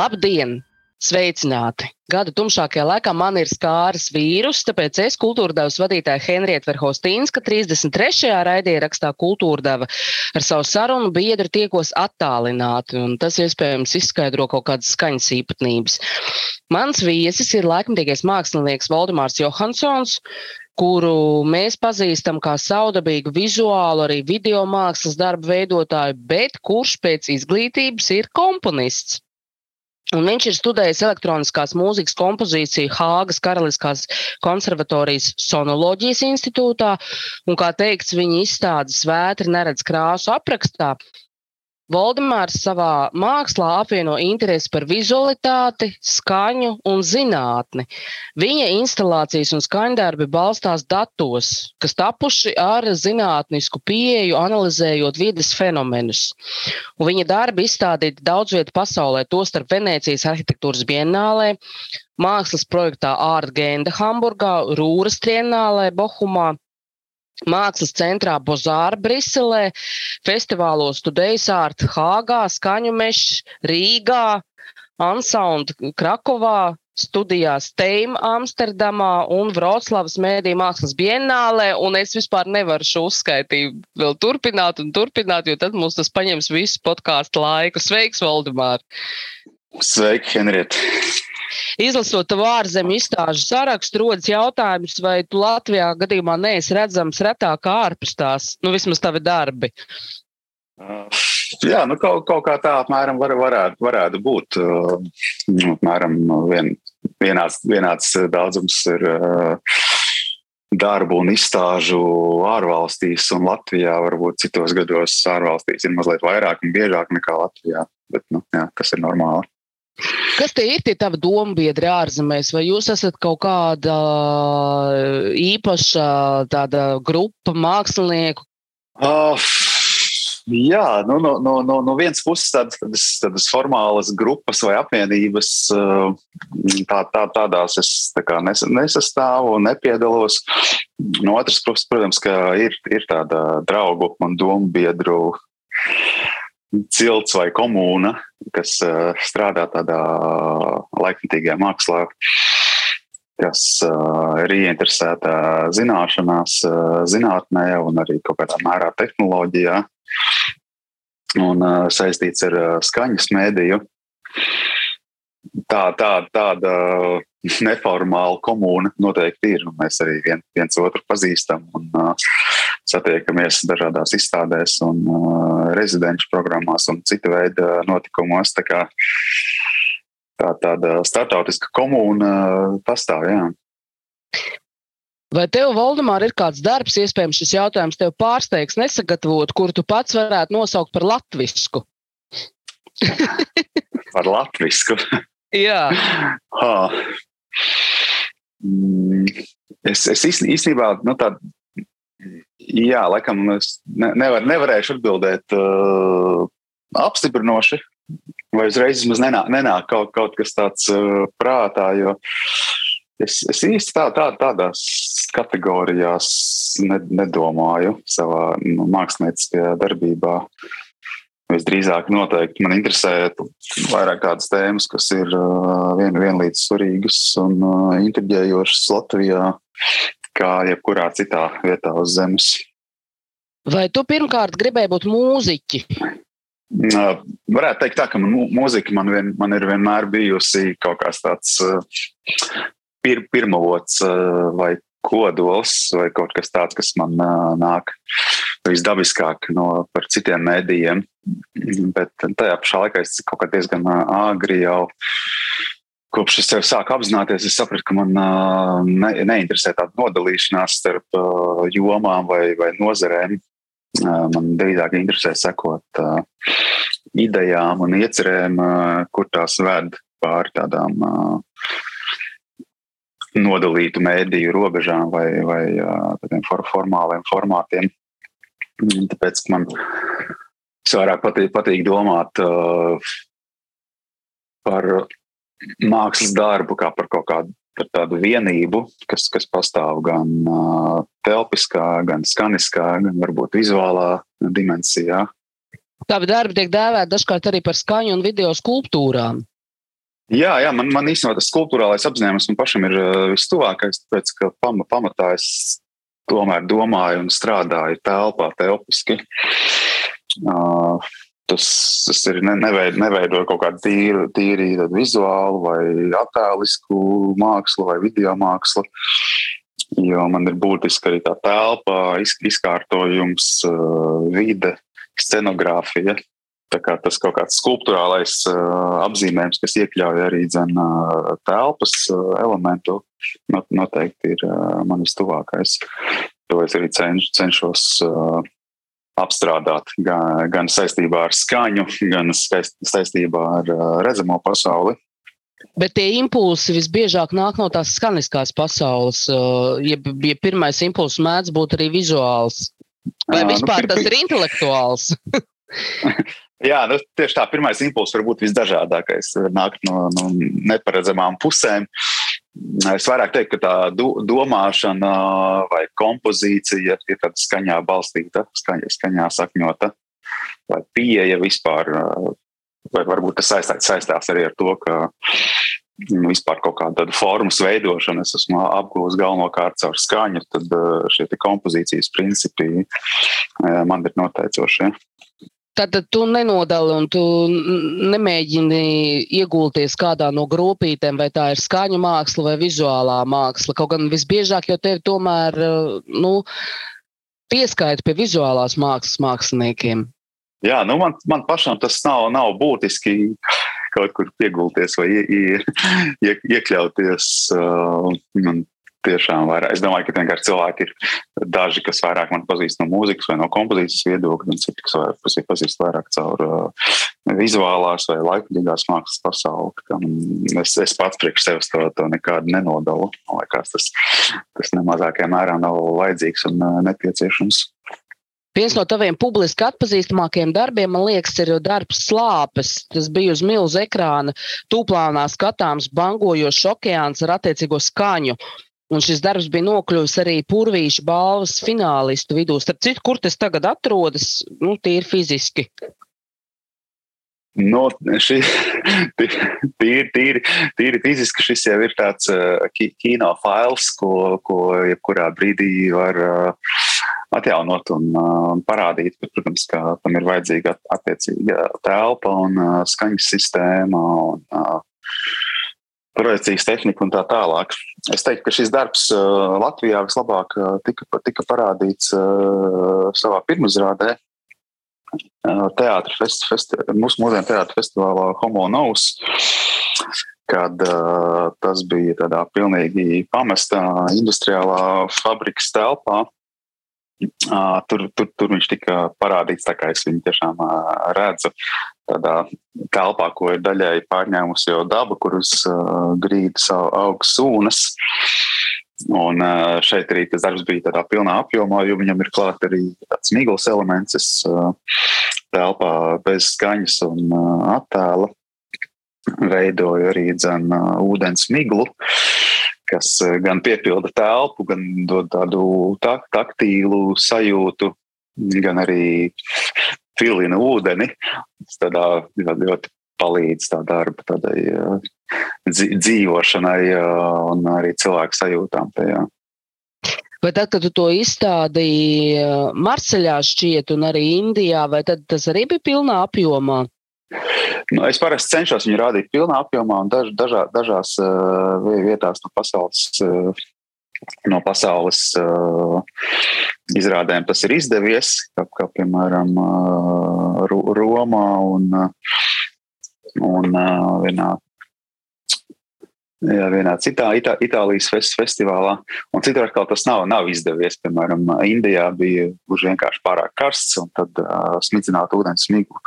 Labdien! Sveicināti! Gada tumšākajā laikā man ir skāris vīrus, tāpēc es kultūrdevas vadītāja Henrieta Verhostīnska 33. raidierakstā kultūrdeva ar savu sarunu biedru tiekos attālināti, un tas iespējams izskaidro kaut kādas skaņas īpatnības. Mans viesis ir laikmatīgais mākslinieks Valdemārs Johansons, kuru mēs pazīstam kā saudabīgu vizuālu, arī video mākslas darbu veidotāju, bet kurš pēc izglītības ir komponists. Un viņš ir studējis elektroniskās mūzikas kompozīciju Hāgas Karaliskās konservatorijas sonoloģijas institūtā, un, kā teikts, viņa izstādes vētri neredz krāsu aprakstā, Valdemārs savā mākslā apvieno interesi par vizualitāti, skaņu un zinātni. Viņa instalācijas un skaņdarbi balstās datos, kas tapuši ar zinātnisku pieeju, analizējot vidas fenomenus. Un viņa darbi izstādīti daudz vietu pasaulē, tostarp Venecijas arhitektūras bienālē, mākslas projektā Ārta Genda Hamburgā, Rūras trienālē Bohumā, Mākslas centrā Bozāra Briselē, festivālos Tudejs Art Hāgā, Skaņu mešs Rīgā, Ansound Krakovā, studijās Teim Amsterdamā un Vroclavas mēdī mākslas bienālē, un es vispār nevaru šo uzskaitīt vēl turpināt un turpināt, jo tad mums tas paņems visu podkāstu laiku. Sveiks, Valdemār! Sveiki, Henrieta! Izlasot tavu ārzemju izstāžu sarakstu, rodas jautājums, vai tu Latvijā gadījumā neesi redzams retāk ārpus tās, nu vismaz tavi darbi. Uh, jā, nu kaut, kaut kā tā apmēram var, varētu, varētu būt. Uh, apmēram vien, vienāds, vienāds daudzums ir uh, darbu un izstāžu ārvalstīs, un Latvijā varbūt citos gados ārvalstīs ir mazliet vairāk un biežāk nekā Latvijā. Bet, nu, jā, tas ir normāli. Kas tie ir tie tavi dombiedri ārzemēs? Vai jūs esat kaut kāda īpaša tāda grupa mākslinieku? Uh, jā, nu, no, no, no, no vienas puses tādas, tādas, tādas formālas grupas vai apvienības, tā, tā, tādās es tā kā nes, nesastāvu un nepiedalos. No otras puses, protams, ir, ir tāda draugu un dombiedru cilts vai komūna, kas uh, strādā tādā laikmatīgajā mākslā, kas uh, ir ieinteresēta zināšanās, uh, zinātnē un arī kaut kādā mērā tehnoloģijā un uh, saistīts ar uh, skaņas mēdīju. Tā, tā, tāda neformāla komūna noteikti ir. Mēs arī vien, viens otru pazīstam un uh, satiekamies dažādās izstādēs un uh, rezidenču programmās un citu veidu notikumos. Tā kā tā, tāda startautiska komūna pastāv. Jā. Vai tev, Valdemār, ir kāds darbs, iespējams, šis jautājums tev pārsteigs, nesagatavot, kuru tu pats varētu nosaukt par latvisku? par latvisku? Jā. Ha. Mm, es, es īstenībā nu, tādu Jā, laikam es ne, nevar, nevarēšu atbildēt uh, apstiprinoši, vai uzreiz vismaz nenāk, nenāk kaut, kaut kas tāds uh, prātā, jo es, es īsti tā, tā, tādās kategorijās ne, nedomāju savā nu, mākslinieckajā darbībā. Visdrīzāk, noteikti man interesē vairāk tādas tēmas, kas ir uh, vien, vienlīdz svarīgas un uh, intriģējošas Latvijā kā jebkurā citā vietā uz Zemes. Vai tu pirmkārt gribēji būt mūziķi? Varētu teikt, tā, ka mūzika man, vien, man ir vienmēr bijusi kaut kāds tāds pir, pirmavots vai kodols vai kaut kas tāds, kas man nāk visdabiskāk no par citiem mēdījiem. Bet tajā pašā laikā es kaut kā diezgan āgri jau kopš es sev sāku apzināties, es sapratu, ka man ne, neinteresē tāda nodalīšanās starp jomām vai, vai nozarēm. Man drīzāk interesē sekot idejām un iecerēm, kur tās ved pāri tādām nodalītu mēdīju robežām vai, vai tādiem for formāliem formātiem. Tāpēc man vairāk patīk, patīk domāt par mākslas darbu kā par kaut kādu par tādu vienību, kas, kas pastāv gan uh, telpiskā, gan skaniskā, gan varbūt vizuālā dimensijā. Tavi darbi tiek dēvēti dažkārt arī par skaņu un video skulptūrām. Jā, jā man, man īstenībā tas kultūrālais apzinājums man pašam ir vistuvākais, tāpēc ka pam, pamatā es tomēr domāju un strādāju telpā, telpiski. Uh, tas, tas ir ne, neveido, neveido kaut kādu tīru, tīri vizuālu vai attēlisku mākslu vai video mākslu. Jo man ir būtiski arī tā telpa, izkārtojums, vide, scenogrāfija. Tas kaut kāds skulptūrālais uh, apzīmējums, kas iekļauj arī dzen, uh, telpas uh, elementu, noteikti ir uh, manis tuvākais. To es arī cenš, cenšos uh, apstrādāt gan, gan saistībā ar skaņu, gan saistībā ar uh, redzamo pasauli. Bet tie impulsi visbiežāk nāk no tās skaniskās pasaules. Ja, ja pirmais impulss mēdz būt arī vizuāls, vai nu, vispār nu, tas ir intelektuāls? Jā, nu, tieši tā, pirmais impulss var būt visdažādākais. Nāk no, no neparedzamām pusēm. Es vairāk teiktu, ka tā do, domāšana vai kompozīcija ir tāda skaņā balstīta, skaņā, skaņā sakņota, vai pieeja vispār. Vai varbūt tas saistās, saistās arī ar to, ka nu, vispār kaut kādu formas veidošanu es esmu apgūlis galvenokārt caur skaņu, tad šie kompozīcijas principi man ir noteicošie. Tad tu nenodali un tu nemēģini iegulties kādā no grupītēm, vai tā ir skaņu māksla vai vizuālā māksla. Kaut gan visbiežāk jau tevi tomēr nu, pieskaita pie vizuālās mākslas māksliniekiem. Jā, nu man, man pašam tas nav, nav būtiski kaut kur piegulties vai ie, ie, ie, iekļauties. Uh, man tiešām vairāk. Es domāju, ka vienkārši cilvēki ir daži, kas vairāk man pazīst no mūzikas vai no kompozīcijas viedokļa, un citi, kas vairāk pazīst vairāk caur uh, vizuālās vai laikmatīgās mākslas pasauli. Es, es pats priekš sevis to, to nekādu nenodalu. Man liekas, tas, tas nemazākajā mērā nav vajadzīgs un uh, nepieciešams. Viens no taviem publiski atpazīstamākajiem darbiem, man liekas, ir darbs slāpes. Tas bija uz milzu ekrāna, tūplānā skatāms, bangojošs okeāns ar attiecīgo skaņu. Un šis darbs bija nokļuvis arī Purvīša balvas finālistu vidū. Starp citu, kur tas tagad atrodas, nu, tīri fiziski. No, šī, tīri, tīri, tīri fiziski šis jau ir tāds uh, kino fails, ko, ko jebkurā brīdī var uh, atjaunot un uh, parādīt. Bet, protams, ka tam ir vajadzīga attiecīga telpa un uh, skaņas sistēma. Un, uh, projekcijas tehnika un tā tālāk. Es teiktu, ka šis darbs uh, Latvijā vislabāk uh, tika, tika parādīts uh, savā pirmizrādē. Teātris, festi, mūsu mūsdienu teātris festivālā Homo Novs, kad uh, tas bija tādā pilnīgi pamestā industriālā fabrikas telpā. Uh, tur, tur, tur viņš tika parādīts tā, kā es viņu tiešām uh, redzu tādā telpā, ko ir daļēji pārņēmusi jau daba, kuras uh, grīdas aug sūnas. Un uh, šeit arī tas darbs bija tādā pilnā apjomā, jo viņam ir klāts arī tāds miglas elements. Es uh, telpā bez skaņas un uh, attēla veidoju arī dzen, uh, ūdens miglu, kas uh, gan piepilda telpu, gan dod tādu tak taktīlu sajūtu, gan arī filina ūdeni. Tas tādā ļoti palīdz tā darba tādai dzīvošanai un arī cilvēku sajūtām tajā. Vai tad, kad tu to izstādīji Marseļā šķiet un arī Indijā, vai tad tas arī bija pilnā apjomā? Nu, es parasti cenšos viņu rādīt pilnā apjomā un daž, dažā, dažās uh, vietās no pasaules uh, no pasaules uh, izrādēm tas ir izdevies, kā, kā piemēram uh, Romā un, un uh, vienā. Jā, vienā citā Itā, Itālijas fest, festivālā, un citur atkal tas nav, nav izdevies. Piemēram, Indijā bija gluži vienkārši pārāk karsts, un tad uh, smidzināt ūdens smiglu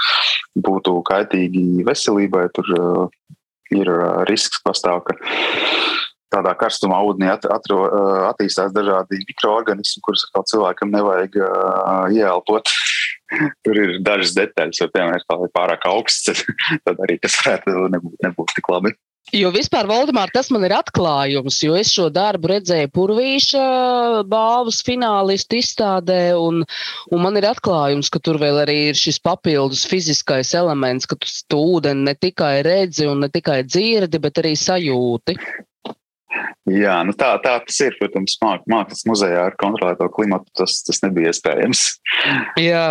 būtu kaitīgi veselībai. Tur uh, ir risks pastāv, ka tādā karstumā ūdenī at, atro, attīstās dažādi mikroorganismi, kurus cilvēkam nevajag uh, ieelpot. Tur ir dažas detaļas, jo, piemēram, ja ir pārāk augsts, tad arī tas varētu nebūt, nebūt tik labi. Jo vispār, Valdemār, tas man ir atklājums, jo es šo darbu redzēju Purvīša balvas finālistu izstādē, un, un man ir atklājums, ka tur vēl arī ir šis papildus fiziskais elements, ka tu, tu ūdeni ne tikai redzi un ne tikai dzirdi, bet arī sajūti. Jā, nu tā, tā tas ir. Protams, māk, mākslas muzejā ar kontrolēto klimatu tas, tas nebija iespējams. Jā.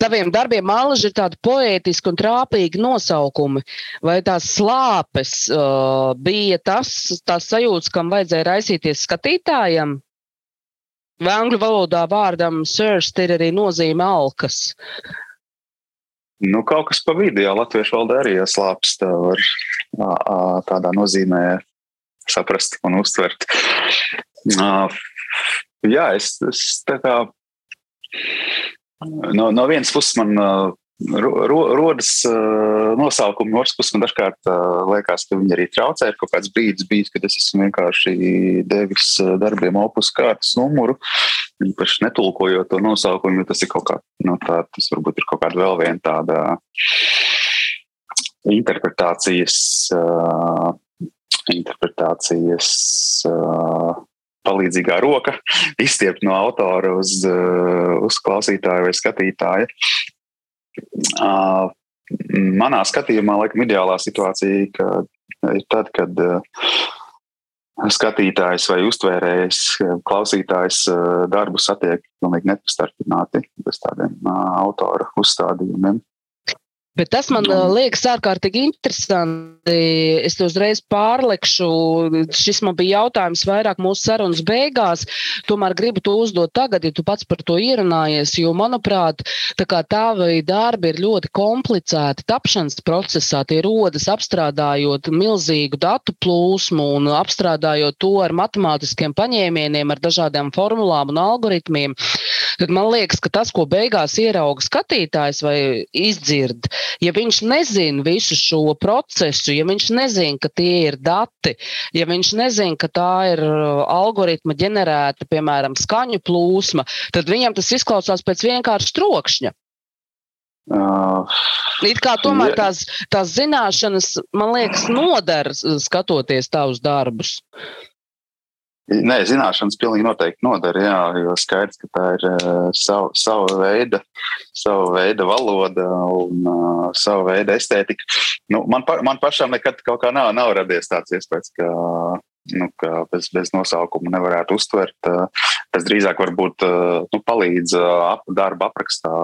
Taviem darbiem mālaži ir tādi poētiski un trāpīgi nosaukumi. Vai tās slāpes uh, bija tas, tās sajūtas, kam vajadzēja raisīties skatītājam? Vai angļu valodā vārdam sirst ir arī nozīme alkas? Nu, kaut kas pa vidu, jā, latviešu valodā arī ieslāpst. Tā var tādā nozīmē saprast un uztvert. Jā, es, es tā kā no, no vienas puses man ro, rodas nosaukumi, no otras puses man dažkārt liekas, ka viņi arī traucē. Ir kaut kāds brīdis bijis, kad es esmu vienkārši devis darbiem opus kārtas numuru, īpaši netulkojot to nosaukumu, jo tas ir kaut kā, nu, tā, tas varbūt ir kaut kāda vēl viena tāda interpretācijas, uh, interpretācijas uh, palīdzīgā roka izstiept no autora uz, uh, uz klausītāju vai skatītāju. Manā skatījumā, laikam, ideālā situācija ka ir tad, kad skatītājs vai uztvērējs, klausītājs darbu satiek pilnīgi nepastarpināti bez tādiem autora uzstādījumiem. Bet tas man uh, liekas ārkārtīgi interesanti. Es to uzreiz pārlekšu. Šis man bija jautājums vairāk mūsu sarunas beigās. Tomēr gribu to uzdot tagad, ja tu pats par to ierunājies. Jo, manuprāt, tavi darbi ir ļoti komplicēti. Tapšanas procesā tie rodas apstrādājot milzīgu datu plūsmu un apstrādājot to ar matemātiskiem paņēmieniem, ar dažādām formulām un algoritmiem. Tad man liekas, ka tas, ko beigās ierauga skatītājs vai izdzird, ja viņš nezina visu šo procesu, ja viņš nezina, ka tie ir dati, ja viņš nezina, ka tā ir uh, algoritma ģenerēta, piemēram, skaņu plūsma, tad viņam tas izklausās pēc vienkārša trokšņa. Uh, It kā tomēr tās, tās zināšanas, man liekas, nodara skatoties tavus darbus. Nē, zināšanas pilnīgi noteikti noder, jā, jo skaidrs, ka tā ir uh, sava, sava, veida, sava veida valoda un uh, sava veida estētika. Nu, man, pa, man pašam nekad kaut kā nav, nav radies tāds iespējas, ka, nu, ka bez, bez nosaukuma nevarētu uztvert. Uh, tas drīzāk varbūt uh, nu, palīdz uh, ap, darba aprakstā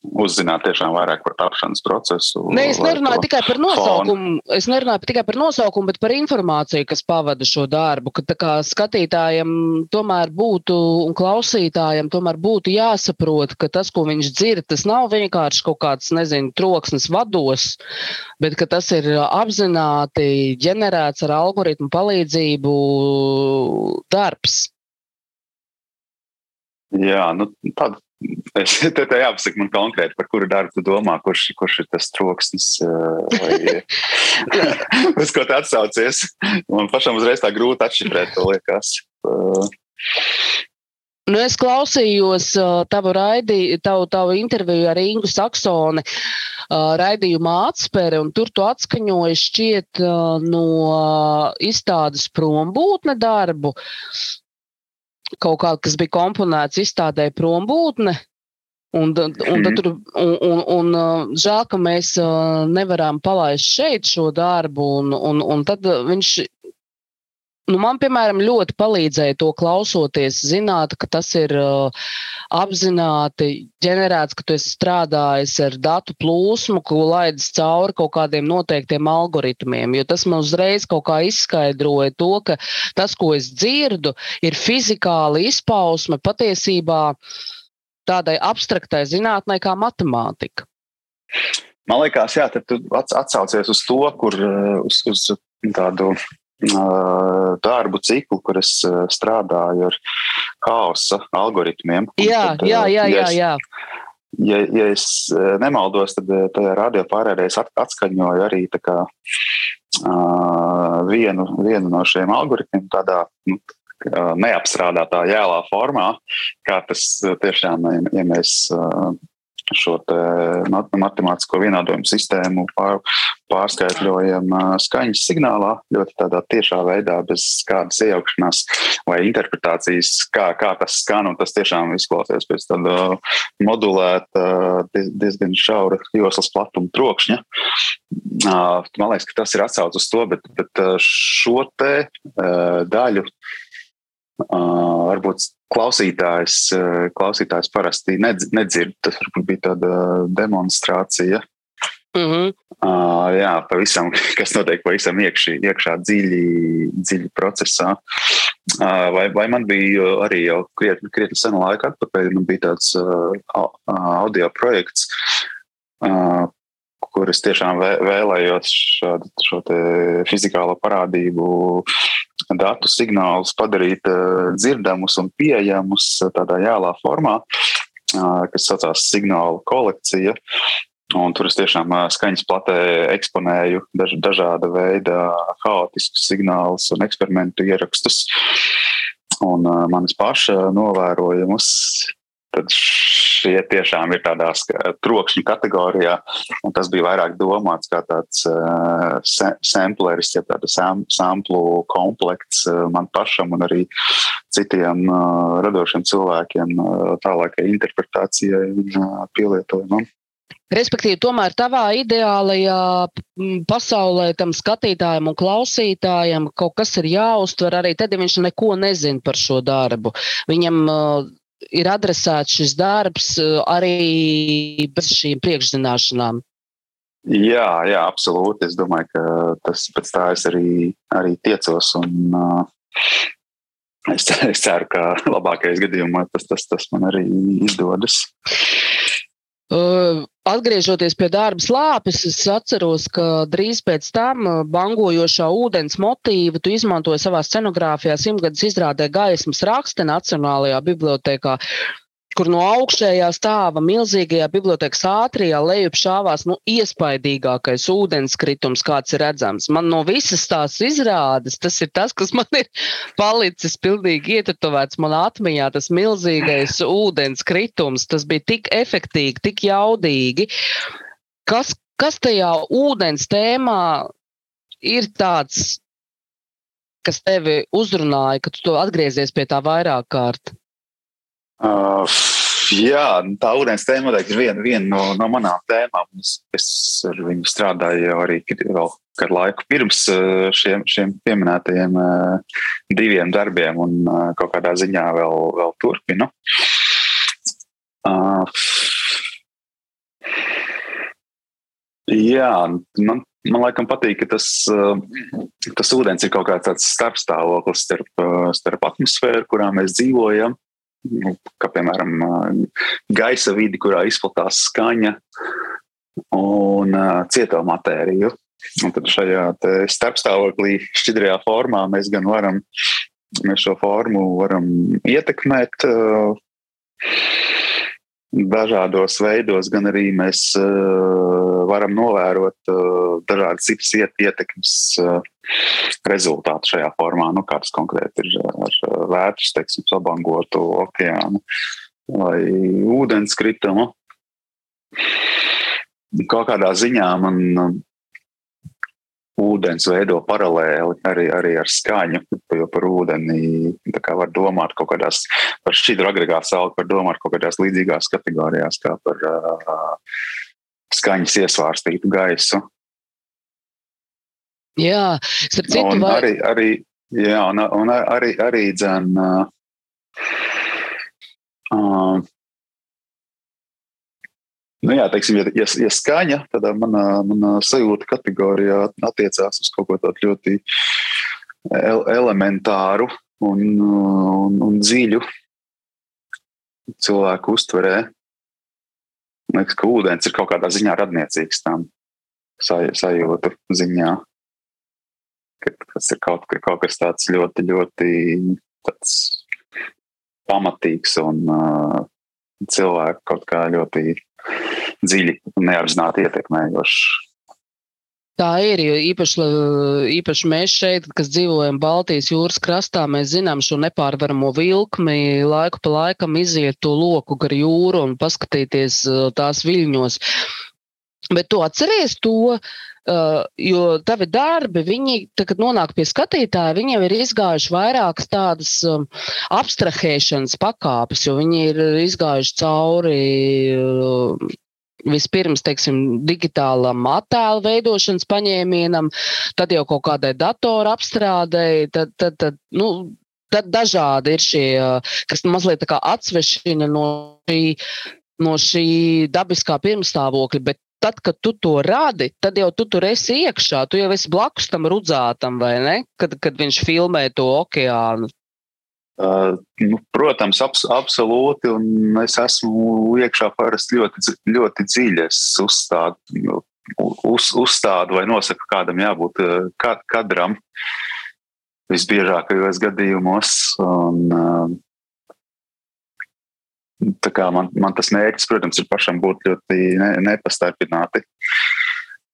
uzzināt tiešām vairāk par tapšanas procesu. Ne, es nerunāju tikai par nosaukumu, fonu. es nerunāju tikai par nosaukumu, bet par informāciju, kas pavada šo darbu. Ka kā skatītājam tomēr būtu un klausītājam tomēr būtu jāsaprot, ka tas, ko viņš dzird, tas nav vienkārši kaut kāds, nezinu, troksnis vados, bet ka tas ir apzināti ģenerēts ar algoritmu palīdzību darbs. Jā, nu, tāda Es te tā jāpasaka man konkrēti, par kuru darbu tu domā, kurš, kurš ir tas troksnis, vai uz ko tu atsaucies. Man pašam uzreiz tā grūti atšifrēt, to liekas. Nu, es klausījos uh, tavu, raidi, tavu, tavu interviju ar Ingu Saksoni uh, raidījumā atspēri, un tur tu atskaņoji šķiet no izstādes prombūtne darbu kaut kā, kas bija komponēts izstādē prombūtne. Un, un, un, mhm. tur, un, un, un žēl, ka mēs nevaram palaist šeit šo darbu. Un, un, un tad viņš Nu, man, piemēram, ļoti palīdzēja to klausoties, zināt, ka tas ir uh, apzināti ģenerēts, ka tu esi strādājis ar datu plūsmu, ko laidis cauri kaut kādiem noteiktiem algoritmiem. Jo tas man uzreiz kaut kā izskaidroja to, ka tas, ko es dzirdu, ir fizikāla izpausme patiesībā tādai abstraktai zinātnē kā matemātika. Man liekas, jā, tu atsaucies uz to, kur uz, uz tādu darbu ciklu, kur es strādāju ar haosa algoritmiem. Jā, tad, jā, jā, jā, jā. Ja, ja es nemaldos, tad tajā radio pārējā es atskaņoju arī kā, uh, vienu, vienu no šiem algoritmiem tādā nu, neapstrādātā jēlā formā, kā tas tiešām, ja mēs šo matemātisko vienādojumu sistēmu pār, pārskaitļojam skaņas signālā, ļoti tādā tiešā veidā, bez kādas iejaukšanās vai interpretācijas, kā, kā tas skan. Tas tiešām izklausās pēc tāda modulēta, diezgan šaura joslas platuma trokšņa. Man liekas, ka tas ir atsaucis uz to, bet, bet šo te daļu varbūt klausītājs, klausītājs parasti nedzird. Tas varbūt bija tāda demonstrācija. Mm -hmm. uh, jā, pavisam, kas notiek pavisam iekšī, iekšā dziļi, dziļi procesā. Uh, vai, vai man bija arī jau krietni, krietni senu laiku atpakaļ, man bija tāds uh, audio projekts, uh, kur es tiešām vēlējos šādu, šo fizikālo parādību datu signālus padarīt uh, dzirdamus un pieejamus tādā jālā formā, uh, kas saucās signālu kolekcija. Un tur es tiešām skaņas platē eksponēju daž, dažāda veida haotiskus signālus un eksperimentu ierakstus. Un manas paša novērojumus tad šie tiešām ir tādā trokšņa kategorijā. Tas bija vairāk domāts kā tāds uh, sampleris, ja tāda sam, samplu komplekts uh, man pašam un arī citiem uh, radošiem cilvēkiem uh, tālākai interpretācijai un uh, pielietojumam. Respektīvi, tomēr tavā ideālajā pasaulē tam skatītājam un klausītājam kaut kas ir jāuztver arī tad, ja viņš neko nezina par šo darbu. Viņam uh, ir adresēts šis darbs eh, arī bez šīm priekšzināšanām? Jā, jā, absolūti. Es domāju, ka tas pēc tā es arī, arī tiecos. Un, uh, es, es ceru, ka labākajā gadījumā tas, tas, tas man arī izdodas. Uh, atgriežoties pie darba slāpes, es atceros, ka drīz pēc tam bangojošā ūdens motīvu tu izmantoji savā scenogrāfijā simtgadus izrādē gaismas rakste Nacionālajā bibliotekā kur no augšējā stāva milzīgajā bibliotekas ātrijā lejup šāvās nu, iespaidīgākais ūdenskritums, kāds ir redzams. Man no visas tās izrādes tas ir tas, kas man ir palicis pilnīgi ietetovēts manā atmiņā. Tas milzīgais ūdenskritums, tas bija tik efektīgi, tik jaudīgi. Kas, kas tajā ūdens tēmā ir tāds, kas tevi uzrunāja, ka tu atgriezies pie tā vairāk kārt? Uh, jā, tā ūdens tēma noteikti ir viena, viena no, no manām tēmām. Es, es ar viņu strādāju jau arī vēl kādu laiku pirms šiem, šiem pieminētajiem diviem darbiem, un kaut kādā ziņā vēl, vēl turpinu. Uh, jā, man Man liekas, patīk, ka tas, tas ūdens ir kaut kāds tāds starpstāvoklis starp, starp atmosfēru, kurā mēs dzīvojam, nu, kā piemēram gaisa vidi, kurā izplatās skaņa un cieto matēriju. Un tad šajā starpstāvoklī, šķidrajā formā, mēs gan varam mēs šo formu varam ietekmēt dažādos veidos, gan arī mēs varam novērot dažādas citas ietekmes rezultātu šajā formā. Nu, kāds konkrēti ir ar vētras, teiksim, sabangotu okeānu vai ūdenskritumu. Kaut kādā ziņā man ūdens veido paralēli arī, arī ar skaņu, jo par ūdeni var domāt kaut kādās, par šķidru agregātu sauli, var domāt kaut kādās līdzīgās kategorijās, kā par uh, skaņas iesvārstītu gaisu. Jā, starp citu, un vai... arī, arī, jā, un, un arī, arī dzen, uh, uh, Nu, jā, teiksim, ja, ja, ja skaņa, tad manā, manā sajūta kategorijā attiecās uz kaut ko tādu ļoti el, elementāru un, un, un dziļu cilvēku uztverē. Man liekas, ka ūdens ir kaut kādā ziņā radniecīgs tam saj, sajūtu ziņā ka tas ir kaut, kaut kas tāds ļoti, ļoti tāds pamatīgs un uh, cilvēku kaut kā ļoti dziļi un neapzināti ietekmējošs. Tā ir, jo īpaši, īpaši mēs šeit, kas dzīvojam Baltijas jūras krastā, mēs zinām šo nepārvaramo vilkmi, laiku pa laikam iziet to loku gar jūru un paskatīties tās viļņos. Bet tu atceries to, Uh, jo tavi darbi, viņi, tā, kad nonāk pie skatītāja, viņiem ir izgājuši vairākas tādas um, abstrahēšanas pakāpes, jo viņi ir izgājuši cauri uh, vispirms, teiksim, digitālam attēlu veidošanas paņēmienam, tad jau kaut kādai datoru apstrādei, tad, tad, tad, nu, tad dažādi ir šie, kas mazliet atsvešina no šī, no šī dabiskā pirmstāvokļa, bet tad, kad tu to radi, tad jau tu tur esi iekšā, tu jau esi blakus tam rudzātam, vai ne? Kad, kad viņš filmē to okeānu. Uh, nu, protams, abs, absolūti. Es esmu iekšā parasti ļoti, ļoti dziļi. Es uzstādu, nu, uz, uzstādu vai nosaku, kādam jābūt uh, kadram visbiežākajos gadījumos. Un, uh, man, man tas mērķis, protams, ir pašam būt ļoti ne, nepastarpināti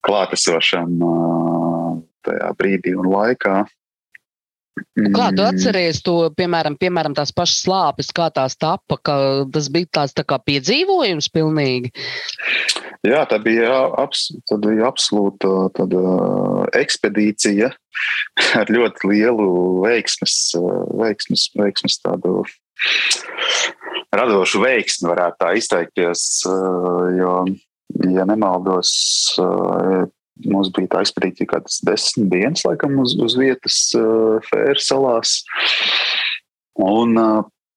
klātesošam tajā brīdī un laikā. Kā tu mm. atceries to, piemēram, piemēram tās pašas slāpes, kā tās tapa, ka tas bija tāds tā kā piedzīvojums pilnīgi? Jā, tā bija, abs, tā bija absolūta tāda ekspedīcija ar ļoti lielu veiksmes, veiksmes, veiksmes tādu radošu veiksmi, varētu tā izteikties, jo, ja nemaldos, Mums bija tā ekspedīcija, kādas desmit dienas, laikam, uz, uz vietas uh, Fēru salās. Un,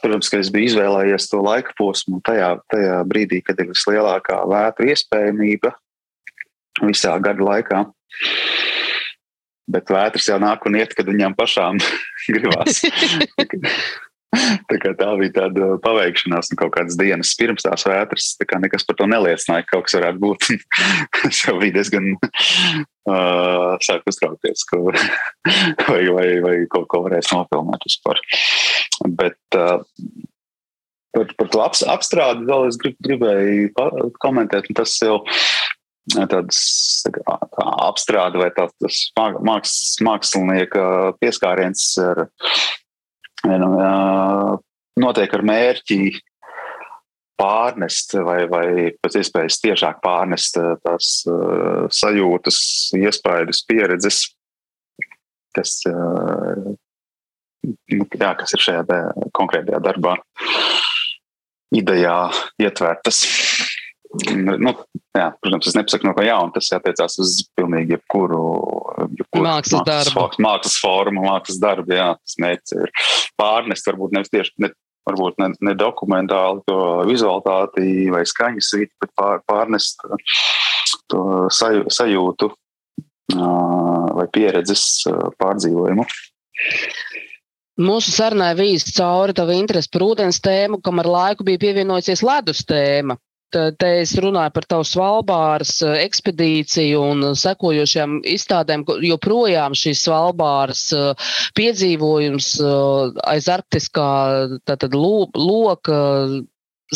protams, ka es biju izvēlējies to laika posmu tajā, tajā brīdī, kad ir vislielākā vētra iespējamība visā gada laikā. Bet vētras jau nāk un iet, kad viņām pašām gribās. Tā, tā bija tāda paveikšanās, un kaut kādas dienas pirms tās vētras, tā kā nekas par to neliecināja, ka kaut kas varētu būt. es jau biju diezgan uh, sāku uztraukties, ka vai, vai, vai kaut ko varēs nofilmēt vispār. Bet uh, par, par to ap, apstrādi vēl es grib, gribēju komentēt, tas jau tāds tā kā, tā apstrāde vai tā, tas māks, mākslinieka pieskāriens ar Nu, notiek ar mērķi pārnest vai, vai pēc iespējas tiešāk pārnest tās uh, sajūtas, iespējas, pieredzes, kas, uh, jā, kas ir šajā konkrētajā darbā, idejā ietvertas. Nu, jā, protams, es nepasaku no kā jauna. Tas attiecās uz pilnīgi jebkuru, jebkuru mākslas, mākslas darbu. Mākslas formu, mākslas darbu. Jā, tas mērķis ir pārnest, varbūt nevis tieši. Ne, Varbūt ne, ne dokumentāli to vizualitāti vai skaņas vidi, bet pār, pārnest to saju, sajūtu vai pieredzes pārdzīvojumu. Mūsu sarunai vīz cauri tavu interesi par ūdens tēmu, kam ar laiku bija pievienojusies ledus tēma. Te es runāju par tavu Svalbāras eh, ekspedīciju un sekojošajām izstādēm, joprojām šīs Svalbāras eh, piedzīvojums eh, aiz arktiskā tātad, loka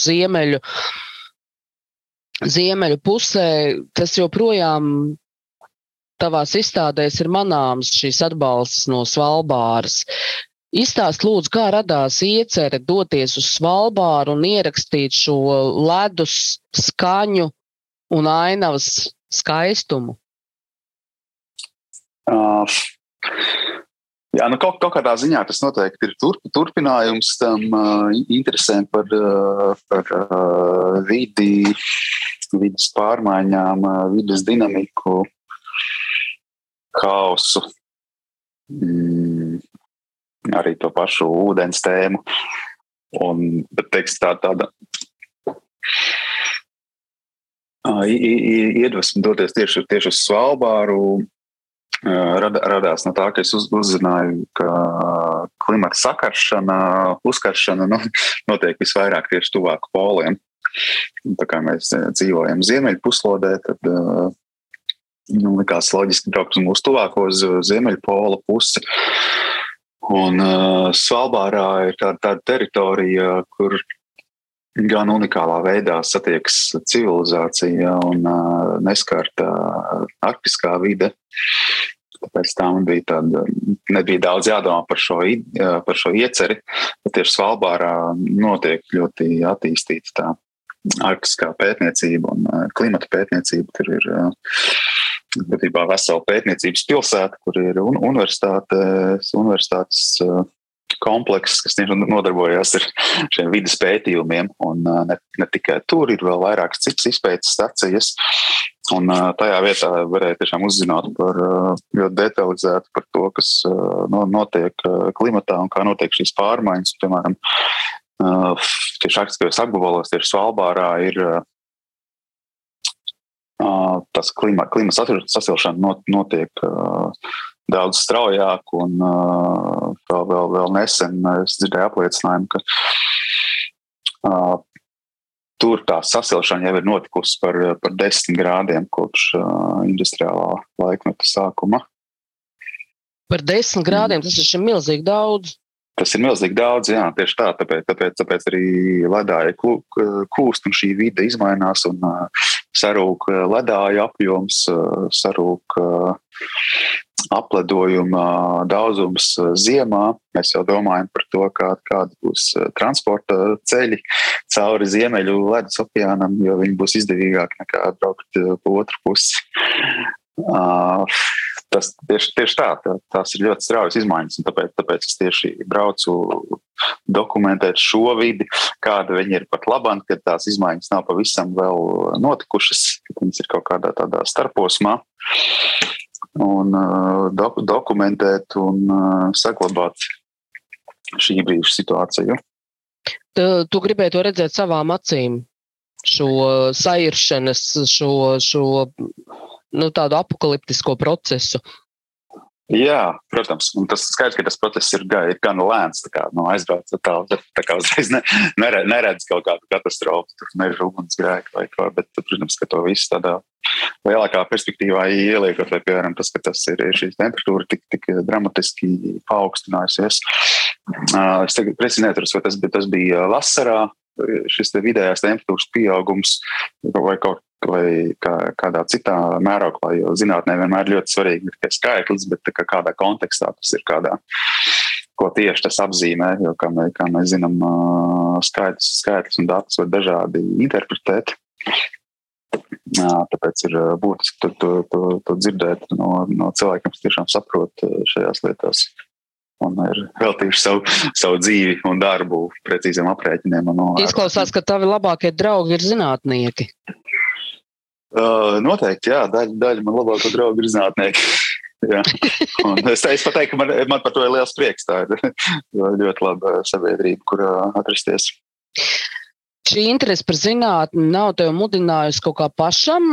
ziemeļu, ziemeļu pusē, tas joprojām tavās izstādēs ir manāms šīs atbalsts no Svalbāras. Izstāst lūdzu, kā radās iecerē doties uz Svalbāru un ierakstīt šo ledus skaņu un ainavas skaistumu? Uh, jā, nu kaut, kaut kādā ziņā tas noteikti ir turp, turpinājums tam uh, interesēm par, uh, par uh, vidi, vidas pārmaiņām, uh, vidas dinamiku, haosu. Mm, arī to pašu ūdens tēmu. Un, bet teiks, tā, tāda iedvesma doties tieši, tieši uz Svalbāru rad, radās no tā, ka es uz, uzzināju, ka klimata sakaršana, uzkaršana nu, notiek visvairāk tieši tuvāk poliem. Tā kā mēs dzīvojam ziemeļpuslodē, tad nu, likās loģiski braukt uz mūsu tuvāko ziemeļpola pusi. Un uh, Svalbārā ir tāda, tāda teritorija, kur gan unikālā veidā satiekas civilizācija un uh, neskarta arktiskā vide. Tāpēc tā man bija tāda, nebija daudz jādomā par šo, par šo ieceri, bet tieši Svalbārā notiek ļoti attīstīta tā arktiskā pētniecība un klimata pētniecība. Tur ir būtībā vesela pētniecības pilsēta, kur ir un, universitātes, universitātes komplekss, kas nodarbojas ar šiem vidas pētījumiem. Un ne, ne tikai tur, ir vēl vairākas citas izpētes stacijas. Un tajā vietā varēja tiešām uzzināt par ļoti detalizētu par to, kas notiek klimatā un kā notiek šīs pārmaiņas. Piemēram, tieši arktiskajos apgabalos, tieši Svalbārā ir tas klima, klimata sasilšana notiek daudz straujāk, un vēl, vēl, vēl nesen es dzirdēju apliecinājumu, ka tur tā sasilšana jau ir notikusi par, par desmit grādiem kopš industriālā laikmeta sākuma. Par desmit grādiem tas ir milzīgi daudz. Tas ir milzīgi daudz, jā, tieši tā. Tāpēc, tāpēc, tāpēc arī ledāja kūst, un šī vide mainās, un uh, sarūk ledāja apjoms, uh, sarūk uh, apledojuma daudzums ziemā. Mēs jau domājam par to, kā, kāda būs transporta ceļi cauri Ziemeļu ledus okeānam, jo viņi būs izdevīgāki nekā braukt pa otru pusi. Uh, tas tieši, tieši tā, tā, tās ir ļoti straujas izmaiņas. Tāpēc, tāpēc es tieši braucu dokumentēt šo vidi, kāda viņi ir pat labāk, kad tās izmaiņas nav pavisam vēl notikušas, kad viņas ir kaut kādā tādā starposmā. Un uh, dok dokumentēt un uh, saglabāt šī brīža situāciju. Tu, tu gribēji to redzēt savām acīm, šo sairšanas, šo, šo nu, tādu apakaliptisko procesu. Jā, protams, un tas skaidrs, ka tas process ir, ir gan lēns. Kā, nu, aizbrauc tā, tā kā uzreiz ne, neredz, neredz kaut kādu katastrofu, tur meža ugunsgrēku vai ko, bet, protams, ka to visu tādā lielākā perspektīvā ieliekot, vai, piemēram, tas, ka tas ir šī temperatūra tik, tik dramatiski paaugstinājusies. Es tagad precīzi neatceros, vai tas, tas bija vasarā, šis vidējās temperatūras pieaugums vai kaut vai kā, kādā citā mēroklā, jo zinātnē vienmēr ļoti svarīgi ir tikai skaitlis, bet kā kādā kontekstā tas ir kādā. Ko tieši tas apzīmē, jo, kā, mē, kā mēs zinām, skaitlis, skaitlis un datus var dažādi interpretēt. Tāpēc ir būtiski to, to, to, to dzirdēt no, no cilvēkiem, kas tiešām saprot šajās lietās un ir veltījuši savu, savu dzīvi un darbu precīziem aprēķiniem. Izklausās, ka tavi labākie draugi ir zinātnieki. Uh, noteikti, jā, daļa, daļa man labāko draugu ir zinātnieki. es teicu, pateikt, ka man, man par to ir liels prieks. Tā ir ļoti laba sabiedrība, kur atrasties šī interese par zinātni nav tevi mudinājusi kaut kā pašam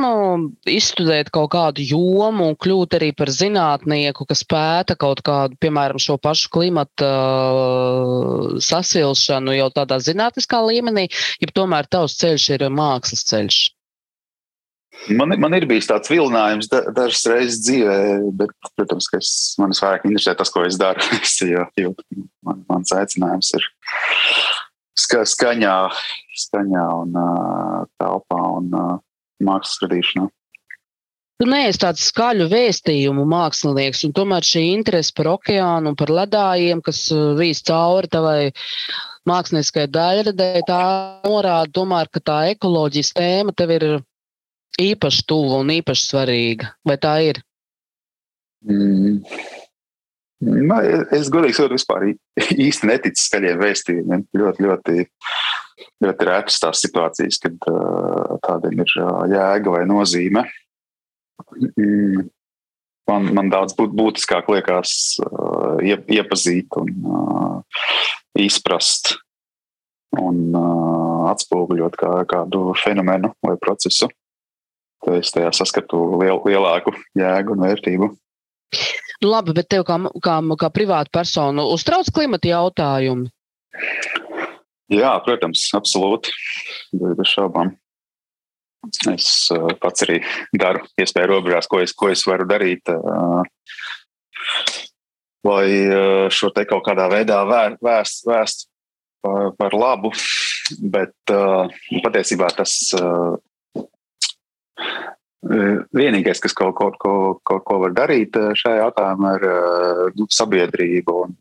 izstudēt kaut kādu jomu un kļūt arī par zinātnieku, kas pēta kaut kādu, piemēram, šo pašu klimata sasilšanu jau tādā zinātniskā līmenī, ja tomēr tavs ceļš ir mākslas ceļš? Man, man ir bijis tāds vilinājums da, dažas reizes dzīvē, bet, protams, ka es, man vairāk interesē tas, ko es daru. jo, jo man, mans aicinājums ir ska, skaņā, skaņā un telpā un mākslas radīšanā. Tu neesi tāds skaļu vēstījumu mākslinieks, un tomēr šī interese par okeānu un par ledājiem, kas vīs cauri tavai mākslinieckai daļradē, tā norāda, tomēr, ka tā ekoloģijas tēma tev ir īpaši tuva un īpaši svarīga. Vai tā ir? Mm. Nu, es godīgi sakot, vispār īsti neticu skaļiem vēstījumiem. Ļoti, ļoti, ļoti retas tās situācijas, kad tādiem ir jēga vai nozīme. Mm. Man, man daudz būt, būtiskāk liekas iepazīt un izprast un atspoguļot kā, kādu fenomenu vai procesu. Tad es tajā saskatu liel, lielāku jēgu un vērtību. Nu, labi, bet tev kā, kā, kā privāta persona uztrauc klimata jautājumi? Jā, protams, absolūti. Bez šaubām. Es uh, pats arī daru iespēju robežās, ko es, ko es varu darīt, uh, lai uh, šo te kaut kādā veidā vēst, vēst par, par labu, bet patiesībā tas vienīgais, kas kaut, kaut, kaut, kaut ko var darīt šajā jautājumā, ir nu, sabiedrība un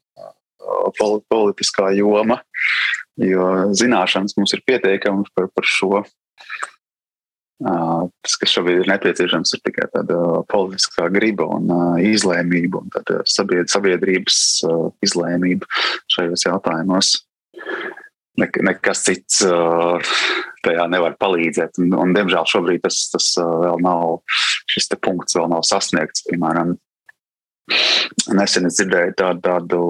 politiskā joma. Jo zināšanas mums ir pietiekamas par, par šo. Tas, kas šobrīd ir nepieciešams, ir tikai tāda politiskā griba un izlēmība, un sabiedrības izlēmība šajos jautājumos. Nekas cits tajā nevar palīdzēt. Un, un diemžēl šobrīd tas, tas vēl nav, šis punkts vēl nav sasniegts. Piemēram, nesen es dzirdēju tādu, tādu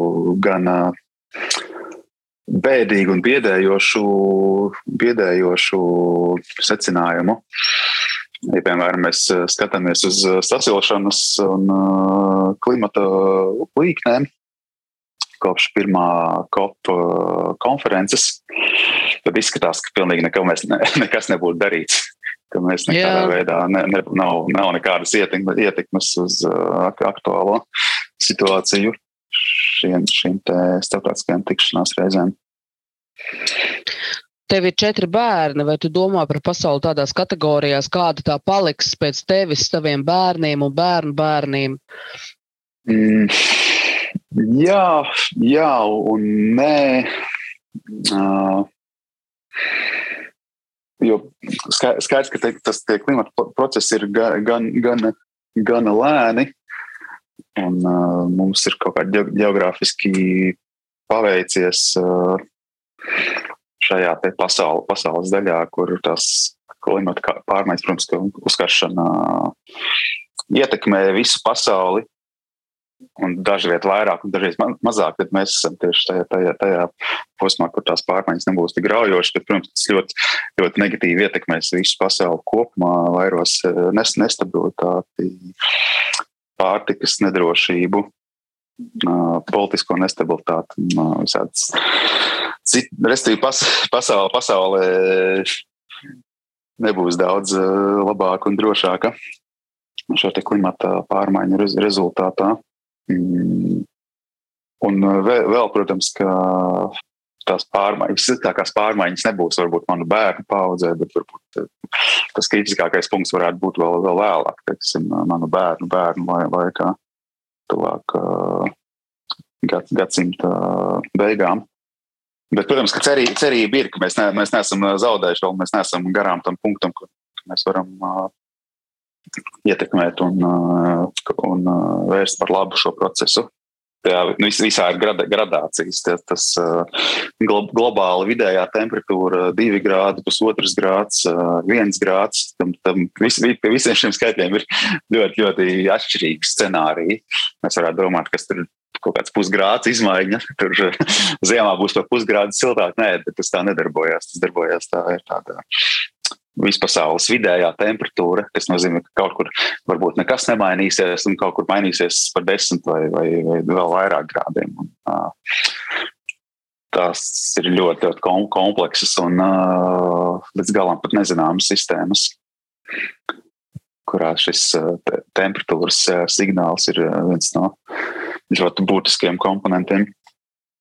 gan bēdīgu un biedējošu, biedējošu secinājumu. Ja, piemēram, mēs skatāmies uz sasilšanas un uh, klimata līknēm kopš pirmā COP konferences, tad izskatās, ka pilnīgi neko mēs ne, nekas nebūtu darīts. Ka mēs nekādā Jā. veidā ne, ne, nav, nav nekādas ietekmes uz uh, aktuālo situāciju šiem, šīm starptautiskajām tikšanās reizēm. Tev ir četri bērni, vai tu domā par pasauli tādās kategorijās, kāda tā paliks pēc tevis, taviem bērniem un bērnu bērniem? Mm, jā, jā, un nē. Uh, jo skaidrs, ka te, tas klimata process ir gan, gan, gan, lēni, un uh, mums ir kaut kādi geogrāfiski paveicies. Uh, šajā pasauli, pasaules daļā, kur tas klimata pārmaiņas, protams, uzkaršana ietekmē visu pasauli. Un daži viet vairāk, un dažreiz mazāk, tad mēs esam tieši tajā, tajā, tajā posmā, kur tās pārmaiņas nebūs tik graujošas. Bet, protams, tas ļoti, ļoti negatīvi ietekmēs visu pasauli kopumā, vairos eh, nestabilitāti, pārtikas nedrošību, politisko nestabilitāti un visādas Restīvi, pas, pasaule, pasaule nebūs daudz labāka un drošāka šo klimata pārmaiņu rezultātā. Mm. Un eh, vēl, vēl, protams, ka tās pārmaiņas, sliktākās pārmaiņas nebūs varbūt manu bērnu paudzē, bet varbūt eh, tas kritiskākais punkts varētu būt vēl, vēl vēlāk, teiksim, manu bērnu, bērnu laikā, tuvāk gad, gadsimta beigām. Bet, protams, ka cerība, cerība ir, ka mēs, ne, mēs neesam zaudējuši, vēl mēs neesam garām tam punktam, kur mēs varam uh, ietekmēt un, uh, un uh, vērst par labu šo procesu. Jā, nu, visā ir grada, gradācijas. Tas, tas uh, globāli vidējā temperatūra, 2 grādi, pusotrs grāds, 1 grāds. Tam, tam vis, pie visiem šiem skaitļiem ir ļoti, ļoti atšķirīgi scenāriji. Mēs varētu domāt, kas tur kaut kāds pusgrāds izmaiņa. Tur ziemā būs par pusgrādu siltāk. Nē, bet tas tā nedarbojās. Tas darbojās tā ir tāda vispasaules vidējā temperatūra, kas nozīmē, ka kaut kur varbūt nekas nemainīsies, un kaut kur mainīsies par desmit vai, vai, vai vēl vairāk grādiem. Un, tās ir ļoti, ļoti kompleksas un uh, līdz galam pat nezināmas sistēmas, kurās šis uh, temperatūras signāls ir viens no ļoti būtiskiem komponentiem.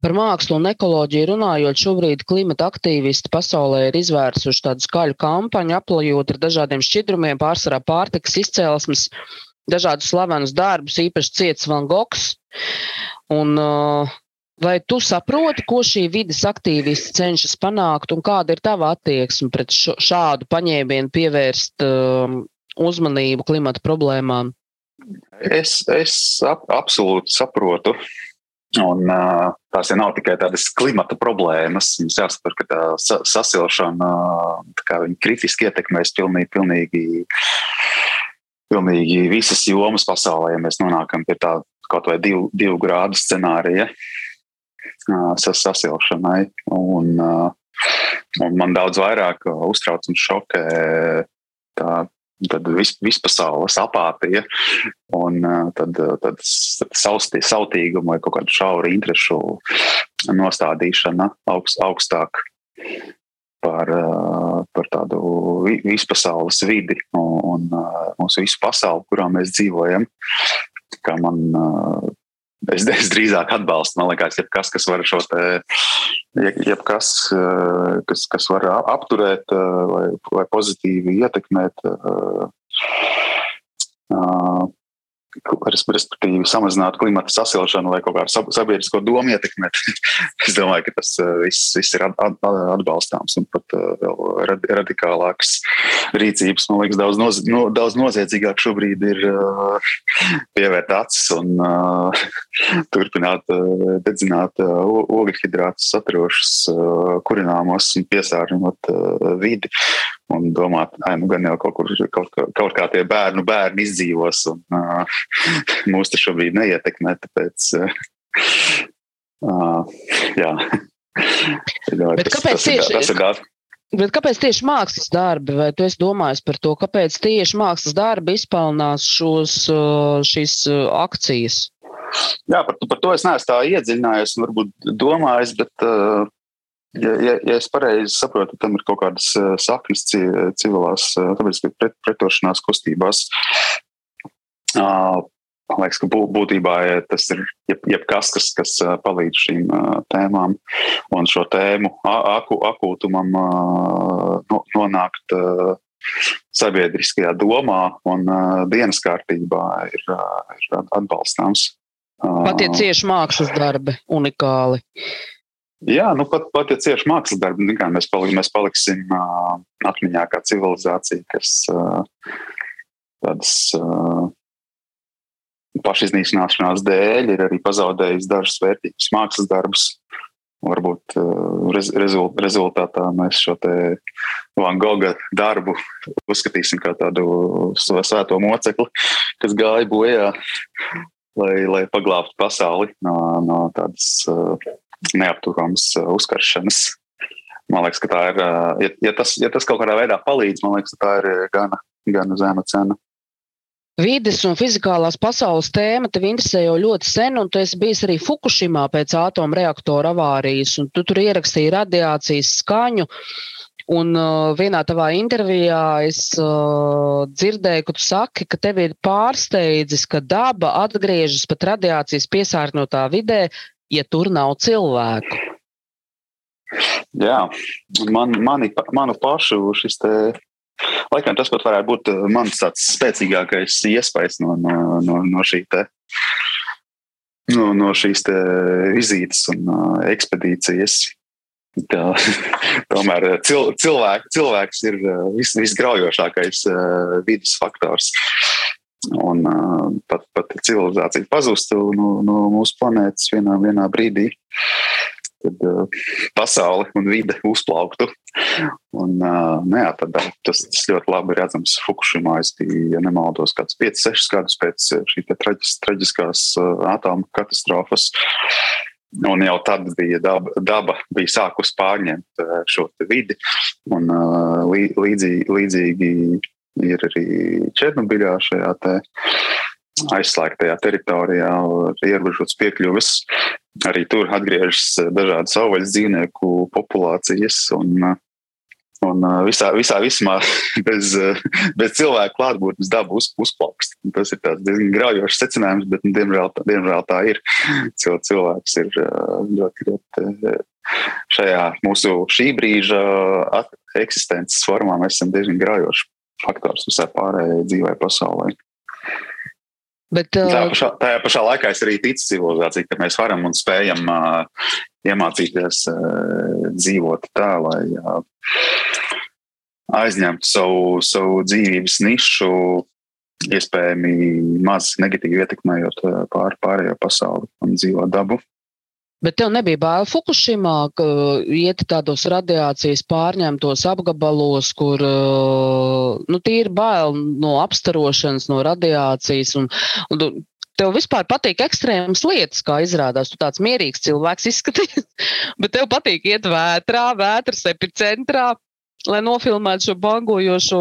Par mākslu un ekoloģiju runājot, šobrīd klimata aktīvisti pasaulē ir izvērsuši tādu skaļu kampaņu, aplējot ar dažādiem šķidrumiem, pārsvarā pārtikas izcēlesmes, dažādus slavenus darbus, īpaši ciets Van Gogs. Un, uh, Vai tu saproti, ko šī vidas aktīvisti cenšas panākt, un kāda ir tava attieksme pret šādu paņēmienu pievērst um, uzmanību klimata problēmām? Es, es ap, absolūti saprotu. Un, tās jau nav tikai tādas klimata problēmas. Mums jāsaprot, ka tā sa sasilšana tā kritiski ietekmēs pilnīgi, pilnīgi, pilnīgi visas jomas pasaulē. Ja mēs nonākam pie tā kaut vai divu, divu grādu scenārija sasilšanai. Un, un man daudz vairāk uztrauc un šokē tā tad vis, vispasaules apātija un tad, tad saustī, sautīguma vai kaut kādu šauru interešu nostādīšana augst, augstāk par, par tādu vispasaules vidi un, un mūsu visu pasauli, kurā mēs dzīvojam. Kā man es, es drīzāk atbalstu. Man liekas, jebkas, kas var šo te, jebkas, kas, kas var apturēt vai, vai pozitīvi ietekmēt respektīvi samazināt klimata sasilšanu vai kaut kādu sabiedrisko domu ietekmēt. es domāju, ka tas uh, viss, viss ir atbalstāms un pat uh, vēl radikālāks rīcības. Man liekas, daudz, noz, no, daudz noziedzīgāk šobrīd ir uh, pievērt acis un turpināt dedzināt ogļhidrātus saturošus kurināmos un piesārņot vidi un domāt, ka nu, gan jau kaut, kur, kaut, kaut kā tie bērnu bērni izdzīvos, un uh, mūs tas šobrīd neietekmē. Tāpēc, uh, jā. Bet kāpēc tas, tieši? Tas ir tāds. Bet kāpēc tieši mākslas darbi, vai tu esi domājis par to, kāpēc tieši mākslas darbi izpelnās šos, šīs akcijas? Jā, par, par to es neesmu tā iedziļinājies, varbūt domājis, bet uh, Ja, ja, ja es pareizi saprotu, tam ir kaut kādas uh, saknes civilās, uh, tāpēc, pret, pretošanās kustībās. Uh, man liekas, ka būtībā tas ir jeb, jebkas, kas, kas palīdz šīm tēmām un šo tēmu aku, akūtumam no, nonākt sabiedriskajā domā un dienas kārtībā ir, ir atbalstāms. Pat ja cieši mākslas darbi unikāli. Jā, nu pat, pat ja cieši mākslas darbi, nu, mēs, palik, mēs paliksim uh, atmiņā kā civilizācija, kas uh, tādas uh, pašiznīcināšanās dēļ ir arī pazaudējis dažus vērtīgus mākslas darbus. Varbūt uh, rez, rezult, rezultātā mēs šo Van Gogha darbu uzskatīsim kā tādu svēto mocekli, kas gāja bojā, lai, lai paglābtu pasauli no, no tādas uh, neapturams uh, uzkaršanas. Man liekas, ka tā ir, uh, ja, ja, tas, ja tas kaut kādā veidā palīdz, man liekas, tā ir gana, gana zema cena. Vides un fizikālās pasaules tēma tev interesē jau ļoti sen, un tu esi bijis arī Fukushimā pēc atomreaktora avārijas, un tu tur ierakstīji radiācijas skaņu. Un uh, vienā tavā intervijā es uh, dzirdēju, ka tu saki, ka tev ir pārsteidzis, ka daba atgriežas pat radiācijas piesārņotā vidē, ja tur nav cilvēku? Jā, man, mani, manu pašu šis te. Laikam tas pat varētu būt eh, mans tāds spēcīgākais iespējas no, no, no, no, šī te, no, no šīs vizītes un uh, ekspedīcijas. Tā, tomēr eh, cil, cilvēk, cilvēks ir vis, visgraujošākais uh, vidas faktors. Un pat, pat civilizācija pazustu no, no mūsu planētas vienā, vienā brīdī, tad uh, pasaule un vide uzplauktu. Un, uh, nu tad, tas, tas ļoti labi redzams Fukushimā. Es biju, ja nemaldos, kāds 5-6 gadus pēc šī traģis, traģiskās uh, atomu katastrofas. Un jau tad bija daba, daba bija sākus pārņemt šo vidi. Un, līdzīgi, līdzīgi ir arī Černobiļā šajā te aizslēgtajā teritorijā, ierobežots piekļuvis. Arī tur atgriežas dažādas savvaļas dzīvnieku populācijas. Un, Un visā, visā vismā bez, bez cilvēku klātbūtnes daba uz, uzplaukst. Tas ir diezgan graujošs secinājums, bet nu, diemžēl, diemžēl tā ir. Cilvēks ir ļoti, ļoti šajā mūsu šī brīža eksistences formā. Mēs esam diezgan graujoši faktors visai pārējai dzīvē pasaulē. Bet, uh... tajā, pašā, tajā pašā laikā es arī ticu civilizācijai, ka mēs varam un spējam uh, iemācīties uh, dzīvot tā, lai uh, aizņemtu savu, savu dzīvības nišu, iespējami maz negatīvi ietekmējot pār, pārējo pasauli un dzīvo dabu. Bet tev nebija bail Fukushimā, ka iet tādos radiācijas pārņemtos apgabalos, kur nu, tīri bail no apstarošanas, no radiācijas. Un, un tev vispār patīk ekstrēmas lietas, kā izrādās. Tu tāds mierīgs cilvēks izskaties, bet tev patīk iet vētrā, vētras epicentrā. Lai nofilmētu šo bangojošo,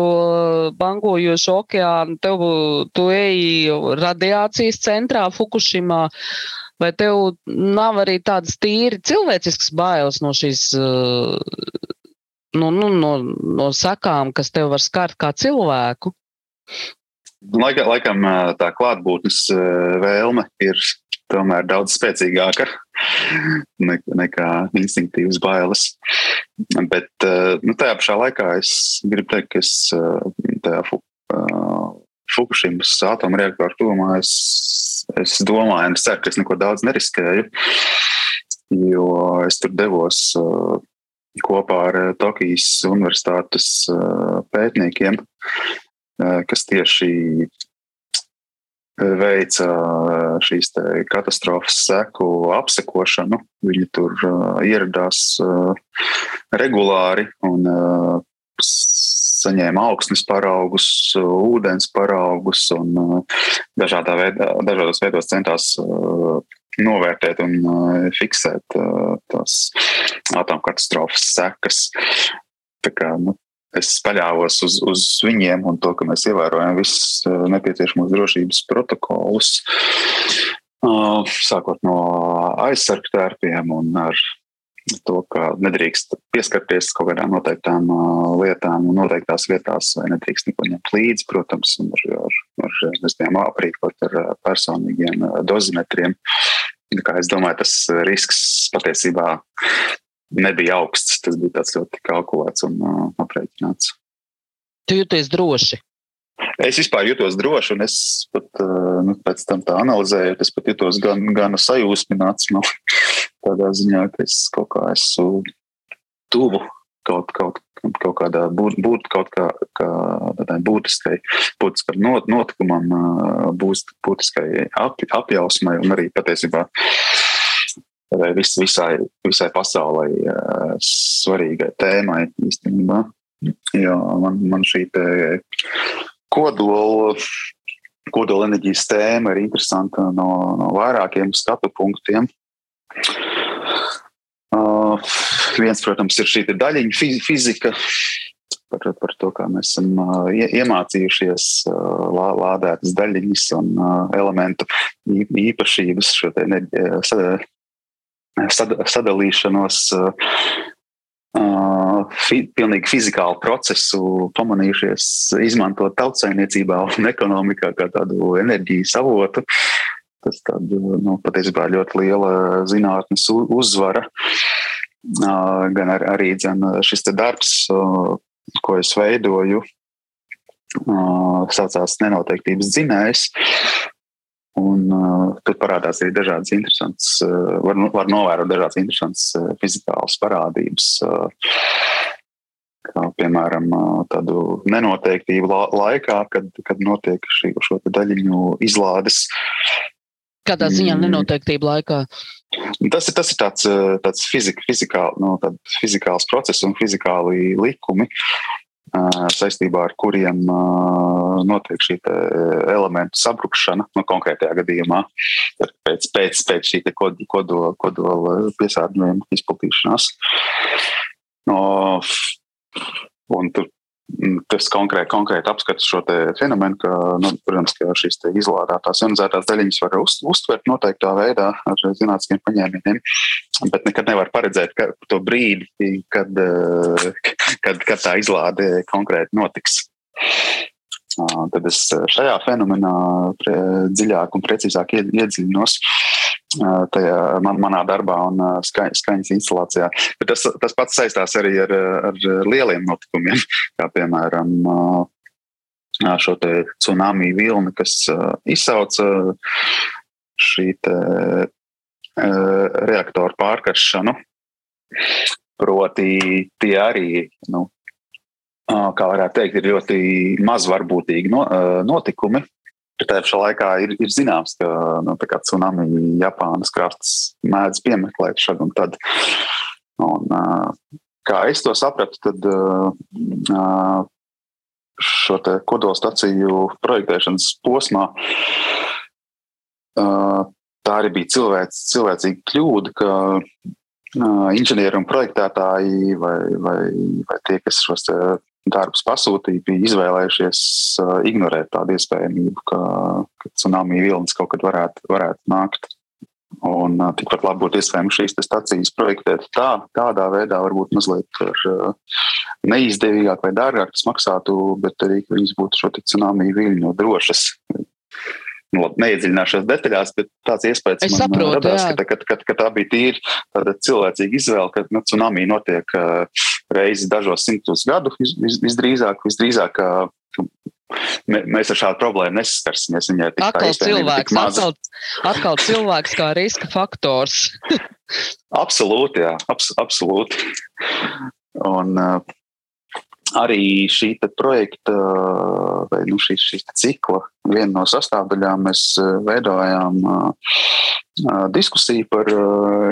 bangojošo okeānu, tev tu eji radiācijas centrā, Fukushimā. Uh, Vai tev nav arī tādas tīri cilvēciskas bailes no šīs, no, nu, no, no sakām, kas tev var skart kā cilvēku? Laikam, laikam tā klātbūtnes vēlme ir tomēr daudz spēcīgāka nekā instinktīvas bailes. Bet nu, tajā pašā laikā es gribu teikt, ka es tajā Fukushimas atomreaktoru tuvumā es, es domāju, un es ceru, ka es neko daudz neriskēju, jo es tur devos kopā ar Tokijas Universitātes pētniekiem, kas tieši veica šīs katastrofas seku apsekošanu. Viņi tur ieradās regulāri un saņēma augsnes paraugus, ūdens paraugus un dažādā veidā, dažādos veidos centās novērtēt un fiksēt tās atomkatastrofas sekas. Tā kā, nu, es paļāvos uz, uz viņiem un to, ka mēs ievērojam visus nepieciešamos drošības protokolus, sākot no aizsargu tērpiem un ar to, ka nedrīkst pieskarties kaut kādām noteiktām lietām noteiktās vietās, vai nedrīkst neko ņemt līdzi, protams, ar, ar, ar, bijām aprīkot ar personīgiem dozimetriem. Es domāju, tas risks patiesībā nebija augsts. Tas bija ļoti kalkulēts un aprēķināts. Tu jūties droši. Es vispār jutos droši, un es pat uh, nu, pēc tam tā analizēju, es pat jutos gan, gan sajūsmināts. Nu, tādā ziņā, ka es kaut kā esmu tuvu kaut, kaut, kaut kādā būt, būt kaut kā, kā tādai būtiskai, būtiskam not, notikumam, uh, būtiskai ap, apjausmai un arī patiesībā vis, visai, visai pasaulē svarīgai tēmai īstenībā. Jo man, man šī kodola, kodola enerģijas tēma ir interesanta no, no vairākiem skatu punktiem. Uh, viens, protams, ir šī daļiņa fizika, par, par to, kā mēs esam uh, iemācījušies uh, lādētas daļiņas un uh, elementu īpašības, šo enerģiju sadalīšanos, fi, pilnīgi fizikālu procesu pamanījušies izmantot tautsēmniecībā un ekonomikā kā tādu enerģijas avotu. Tas tād, nu, patiesībā ļoti liela zinātnes uzvara. Gan ar, arī dzen, šis darbs, ko es veidoju, saucās nenoteiktības dzinējs. Un, uh, tur parādās arī dažādas interesantas, uh, var, var novērot dažādas interesantas uh, fizikālas parādības. Uh, kā, piemēram, uh, tādu nenoteiktību la laikā, kad, kad notiek šī, šo daļiņu izlādes. Kādā ziņā mm. nenoteiktība laikā? Tas ir, tas ir tāds, uh, tāds fizika, fizikāl, no, fizikāls process un fizikāli likumi, saistībā ar kuriem notiek šī elementu sabrukšana, nu, konkrētajā gadījumā pēc, pēc, pēc šī kodola, kodola piesārņojuma izplatīšanās. No, un tur tas konkrēti, konkrēti apskata šo fenomenu, ka, nu, protams, ka šīs izlādētās ionizētās daļiņas var uz, uztvert noteiktā veidā ar zinātniskiem paņēmieniem, bet nekad nevar paredzēt ka, to brīdi, kad, eh, kad, kad tā izlāde konkrēti notiks. Tad es šajā fenomenā dziļāk un precīzāk iedziļinos tajā man, manā darbā un skaņ, skaņas instalācijā. Bet tas, tas pats saistās arī ar, ar lieliem notikumiem, kā piemēram šo tsunami vilni, kas izsauca šī te, reaktoru pārkaršanu. Proti, tie arī nu, kā varētu teikt, ir ļoti mazvarbūtīgi notikumi. Tajā pašā laikā ir, ir zināms, ka nu, tsunami Japānas krasts mēdz piemeklēt šad un tad. Un, kā es to sapratu, tad šo kodolstaciju projektēšanas posmā tā arī bija cilvēc, cilvēcīga kļūda, ka inženieri un projektētāji vai, vai, vai tie, kas šos darbus pasūtīja, bija izvēlējušies uh, ignorēt tādu iespējamību, ka, ka tsunami vilnis kaut kad varētu, varētu nākt. Un uh, tikpat labi būtu iespējams šīs stacijas projektēt tā, tādā veidā, varbūt mazliet uh, neizdevīgāk vai dārgāk tas maksātu, bet arī, viņas būtu šo tsunami viļņu drošas. Nu, neiedziļināšos detaļās, bet tāds iespējas Es man saprotu, radās, jā. ka, ka, ka, ka tā bija tīri cilvēcīga izvēle, ka nu, tsunami notiek uh, reizi dažos simtus gadu vis, vis, visdrīzāk, visdrīzāk uh, mē- mēs ar šādu problēmu nesaskarsimies. Viņai tik Atkal tik cilvēks, maza. atkal, atkal cilvēks kā riska faktors. Absolūti, jā, abs, absolūti. Un uh, arī šī projekta, uh, vai nu, šī, šī te cikla, viena no sastāvdaļām mēs uh, veidojām uh, diskusiju par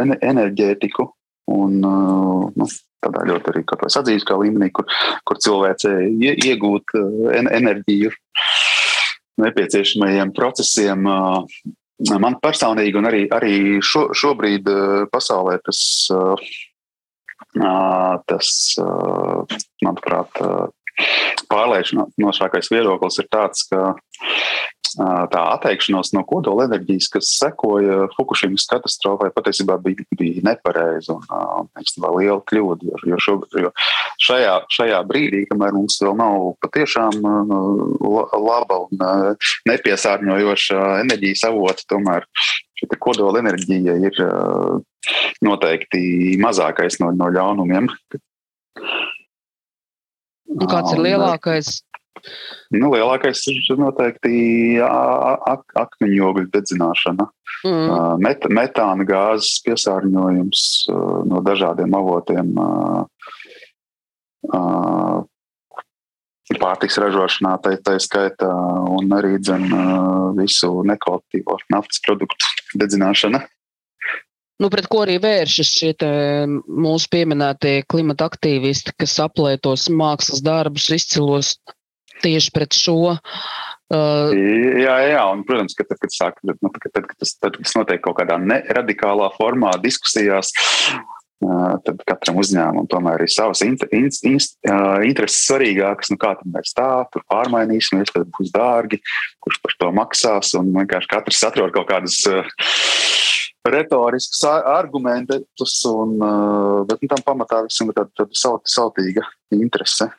ene- enerģētiku. Un, nu, tādā ļoti arī sadzīviskā līmenī, kur, kur cilvēce ie, iegūt en, enerģiju nepieciešamajiem procesiem. Man personīgi, un arī, arī šo, šobrīd pasaulē tas, tas manuprāt, pārliecinošākais viedoklis ir tāds, ka tā atteikšanās no kodola enerģijas, kas sekoja Fukushimas katastrofai, patiesībā bija, bija nepareiza un īstenībā liela kļūda. Jo, jo, šo, jo šajā, šajā brīdī, kamēr mums vēl nav patiešām la- laba un nepiesārņojoša enerģijas avota, tomēr šī kodola enerģija ir uh, noteikti mazākais no, no ļaunumiem. Un kāds ir uh, lielākais? Nu, lielākais ir noteikti ak akmeņogļu dedzināšana, Mm. uh, met metāna gāzes piesārņojums no dažādiem avotiem. Pārtiks ražošanā, tā, tā skaitā, un arī dzen, visu nekvalitatīvo naftas produktu dedzināšana. Nu, pret ko arī vēršas šie mūsu pieminētie klimata aktīvisti, kas aplētos mākslas darbus, izcilos tieši pret šo. Uh, Jā, jā, un, protams, ka tad, kad, sāk, nu, tad, tad, kad tas, tad, tas notiek kaut kādā neradikālā formā, diskusijās, tad katram uzņēmumam tomēr ir savas inter, in, in, intereses svarīgākas. Nu, kā tad mēs tā, tur pārmainīsimies, tad būs dārgi, kurš par to maksās. Un vienkārši katrs atrod kaut kādas retoriskas ar- argumentus, un, bet nu, tam pamatā visam ir tāda, saut, sautīga interese.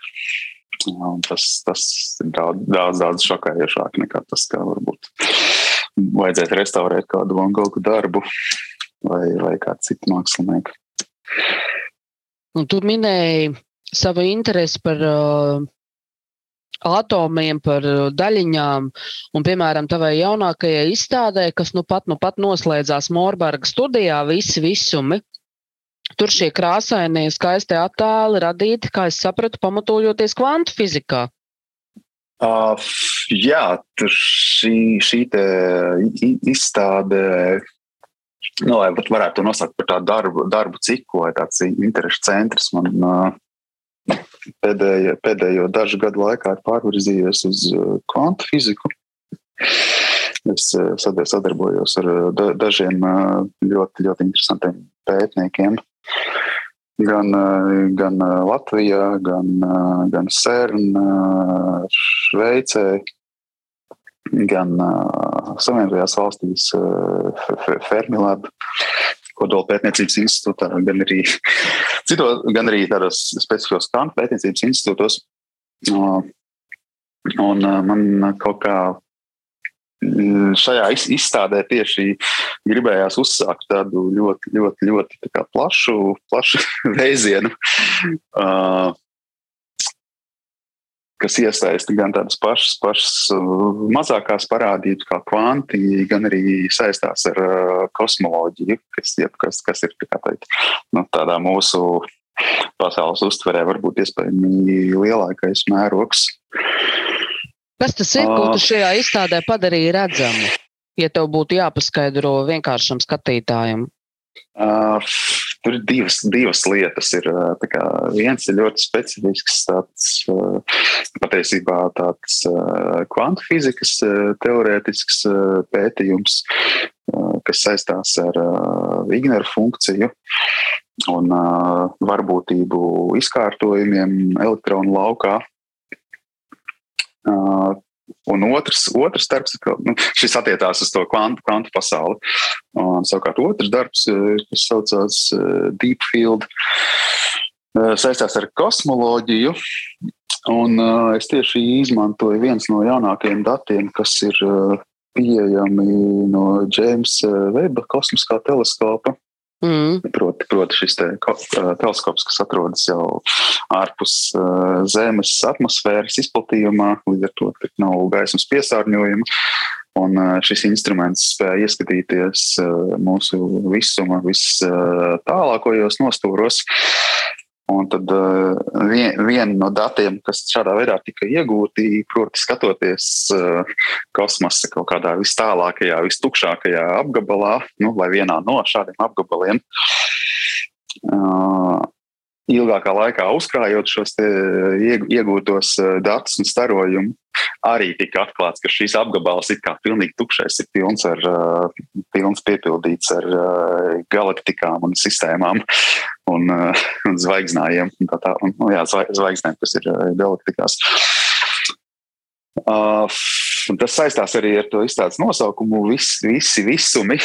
Un tas, tas ir daudz, daudz, daudz šokējošāk nekā tas, kā varbūt vajadzētu restaurēt kādu Van Gogha darbu vai, vai kādu citu mākslinieku. Un tu minēji savu interesi par uh, atomiem, par uh, daļiņām, un, piemēram, tavai jaunākajai izstādē, kas nu pat, nu pat noslēdzās Morbarga studijā, visi visumi. Tur šie krāsainie, skaistie attēli radīti, kā es sapratu, pamatojoties kvantu fizikā. Uh, jā, šī, šī izstāde, nu, vai pat varētu nosaukt par tādu darbu, darbu ciklu vai tāds interešu centrs, man pēdējo, pēdējo dažu gadu laikā ir pārvirzījies uz kvantu fiziku. Es sadar- sadarbojos ar da, dažiem ļoti, ļoti interesantiem pētniekiem. Gan, gan Latvijā, gan, gan CERN, Šveicē, gan uh, Savienotajās valstīs, uh, Fermilab, kodola pētniecības institūtā, gan arī, citos, gan arī tādos specifiskos kvantu pētniecības institūtos. Uh, un uh, man kaut kā šajā iz- izstādē tieši gribējās uzsākt tādu ļoti, ļoti, ļoti tā plašu, plašu vēzienu, uh, kas iesaista gan tādas pašas, pašas uh, mazākās parādības, kā kvanti, gan arī saistās ar uh, kosmoloģiju, kas, jeb, kas, kas ir tā teikt, nu, tādā mūsu pasaules uztverē varbūt iespējami lielākais mērogs. Kas tas ir, ko tu šajā izstādē padarīji redzamu? Ja tev būtu jāpaskaidro vienkāršam skatītājam, Uh, tur ir divas, divas lietas. Ir, kā viens ir ļoti specifisks, tāds, patiesībā tāds kvantu fizikas teorētisks pētījums, kas saistās ar Vigneru funkciju un varbūtību izkārtojumiem elektronu laukā. Un otrs, otrs darbs, nu, šis attiecās uz to kvantu, kvantu pasauli. Un, savukārt, otrs darbs, eh, kas saucās eh, Deep Field, eh, saistās ar kosmoloģiju. Un, es tieši izmantoju viens no jaunākajiem datiem, kas ir pieejami no Džeimsa Veba kosmiskā teleskopa. Mm. Proti, proti šis te, teleskops, kas atrodas jau ārpus Zemes atmosfēras izplatījumā, līdz ar to nav gaismas piesārņojuma. Un šis instruments spēja ieskatīties mūsu visuma vistālākajos nostūros. Un tad uh, vien, viena no datiem, kas šādā veidā tika iegūti, proti, skatoties uh, kosmosa kaut kādā vis tālākajā, vistukšākajā apgabalā, nu, vai vienā no šādiem apgabaliem, uh, ilgākā laikā uzkrājot šos iegūtos datus un starojumu, arī tika atklāts, ka šīs apgabals ir pilnīgi tukšs, ir pilns, ar, pilns piepildīts ar galaktikām un sistēmām un, un zvaigznājiem. Un tā, tā, un, nu, jā, zvaigznēm, kas ir galaktikās. Uh, tas saistās arī ar to izstādes nosaukumu, vis, visi visumi.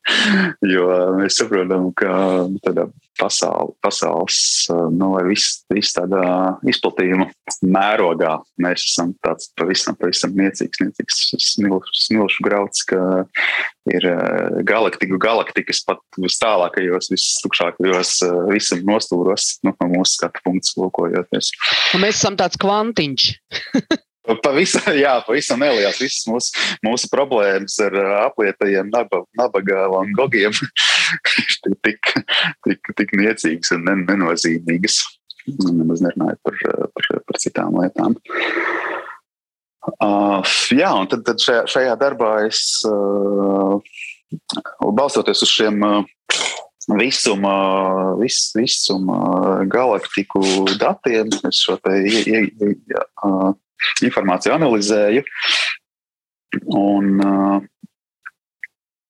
jo mēs saprotam, ka tādā pasauli, pasaules nu, viss vis tādā izplatījuma mērogā mēs esam tāds pavisam, pavisam niecīgs, niecīgs smilšu, smilšu grauds, ka ir galaktiku galaktikas pat vis tālākajos, vistukšākajos visam nostūros, nu, no mūsu skatu punktus lūkojoties. Un mēs esam tāds kvantiņš. Pavisam, jā, pavisam neliels. Visas mūsu, mūsu problēmas ar aplietajiem nabaga un gogiem ir tik, tik, tik niecīgas un nenozīmīgas. Nemaz nerunājot par, par, par citām lietām. Uh, jā, un tad, tad šajā, šajā darbā es, uh, balstoties uz šiem uh, visuma, vis, visuma galaktiku datiem, es šo te ie, ie, ie, uh, informāciju analizēju un uh,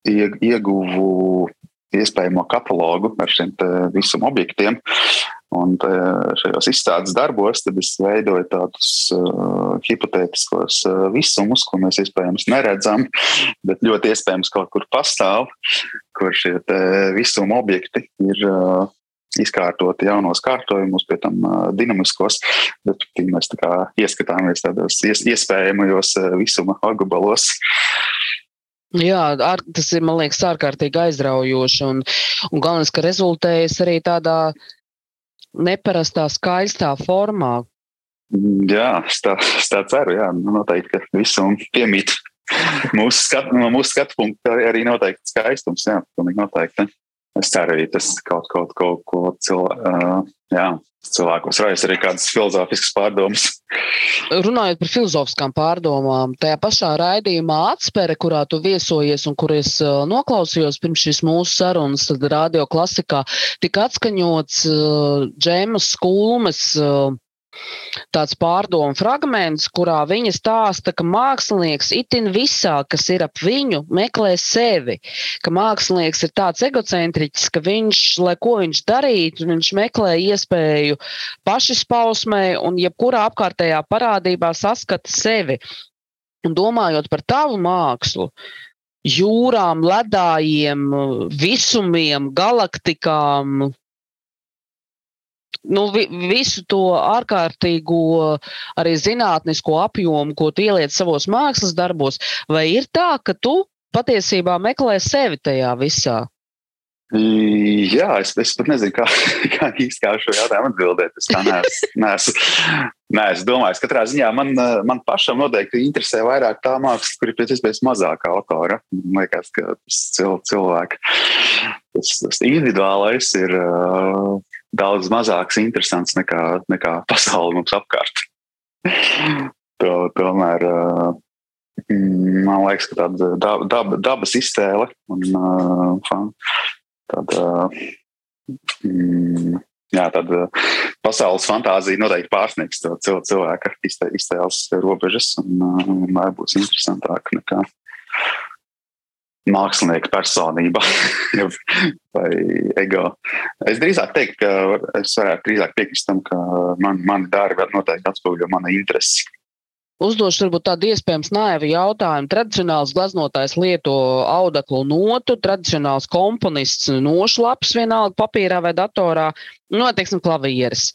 ieguvu iespējamo katalogu ar šiem visam objektiem. Un šajos izstādes darbos es veidoju tādus uh, hipotētiskos uh, visumus, ko mēs iespējams neredzam, bet ļoti iespējams kaut kur pastāv, kur šie visuma objekti ir uh, izkārtot jaunos kārtojumus, pie tam dinamiskos, bet mēs tā kā ieskatāmies tādos ies, iespējamajos visuma apgabalos. Jā, ar, tas ir, man liekas, ārkārtīgi aizraujoši. Un, un galvenais, ka rezultējas arī tādā neparastā, skaistā formā. Jā, es tā, es tā ceru. Jā, noteikti, ka visam piemīt mūsu skatu, no mūsu skatu punkta arī noteikti skaistums. Jā, pilnīgi noteikti es ceru, arī tas kaut, kaut, kaut ko cilvē, uh, jā, cilvēkos raisa arī kādas filozofiskas pārdomas. Runājot par filozofiskām pārdomām, tajā pašā raidījumā atspēre, kurā tu viesojies un kur es noklausījos pirms šīs mūsu sarunas, tad radio klasikā tika atskaņots uh, Džēmas Kulmes. Uh, tāds pārdomu fragments, kurā viņa stāsta, ka mākslinieks itin visā, kas ir ap viņu, meklē sevi. Ka mākslinieks ir tāds egocentriķis, ka viņš, lai ko viņš darītu, viņš meklē iespēju pašizpausmē un jebkurā apkārtējā parādībā saskata sevi. Un domājot par tavu mākslu, jūrām, ledājiem, visumiem, galaktikām, nu, vi, visu to ārkārtīgo arī zinātnisko apjomu, ko tu ieliec savos mākslas darbos, vai ir tā, ka tu patiesībā meklē sevi tajā visā? Jā, es, es pat nezinu, kā, kā īsti kā šo jautājumu atbildēt. Es tā neesmu, neesmu, domājis. Katrā ziņā man, man pašam noteikti interesē vairāk tā māksla, kur ir pēc iespējas mazāk autora. Man liekas, ka tas cil, cilvēks, tas, tas individuālais ir daudz mazāks interesants nekā, nekā pasaule mums apkārt. to, tomēr mm, man liekas, ka tāda dab, dab, dabas iztēle un tāda, mm, jā, tāda pasaules fantāzija noteikti pārsniegs to cilvēka iztēles robežas un, un būs interesantāk nekā mākslinieka personība vai ego. Es drīzāk teiktu, ka es varētu drīzāk piekrist tam, ka man, mani darbi noteikti atspoguļo mana interesi. Uzdošu varbūt tādu iespējams naivu jautājumu. Tradicionāls glaznotājs lieto audeklu notu, tradicionāls komponists nošu lapas vienalga papīrā vai datorā, no, nu, klavieres.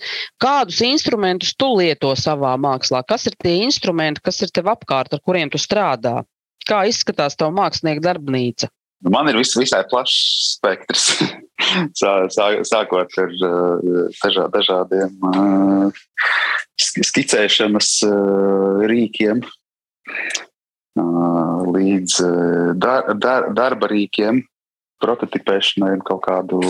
Kādus instrumentus tu lieto savā mākslā? Kas ir tie instrumenti, kas ir tev apkārt, ar kuriem tu strādā? Kā izskatās tā mākslinieka darbnīca? Man ir vis, visai plašs spektrs. Sā, sā, sākot ar dažā, dažādiem uh, skicēšanas uh, rīkiem, uh, līdz dar, dar, darba rīkiem, prototipēšanai un kaut kādu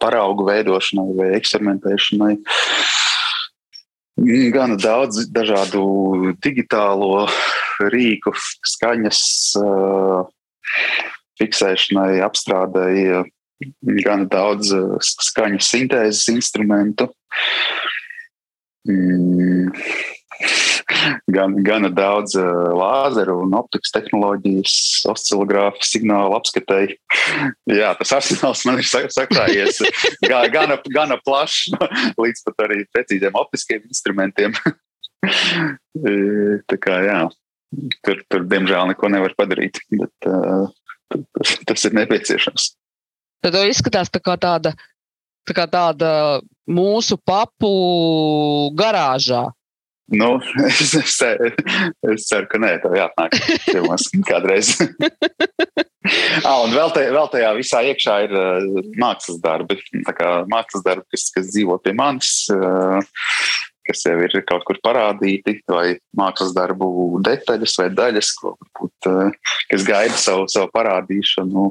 paraugu veidošanai vai eksperimentēšanai. Gan daudz dažādu digitālo rīku, skaņas fiksēšanai, apstrādēji, gan daudz skaņas sintēzes instrumentu. Mm gan, gana daudz uh, lāzeru un optikas tehnoloģijas, oscillogrāfu signālu apskatēji. Jā, tas arsenāls man ir sakrājies gana, gana plašs, līdz pat arī precīziem optiskiem instrumentiem. Tā kā jā, tur, tur diemžēl neko nevar padarīt, bet uh, tas ir nepieciešams. Tad izskatās tā kā tāda, tā kā tāda mūsu papu garāžā. Nu, es, es, es ceru, ka nē, tev jāatnāk ciemos kādreiz. ah, un vēl, te, vēl tajā visā iekšā ir uh, mākslas darbi. Tā kā mākslas darbi, kas, kas dzīvo pie manis, uh, kas jau ir kaut kur parādīti, vai mākslas darbu detaļas vai daļas, ko varbūt, uh, kas gaida savu, savu parādīšanu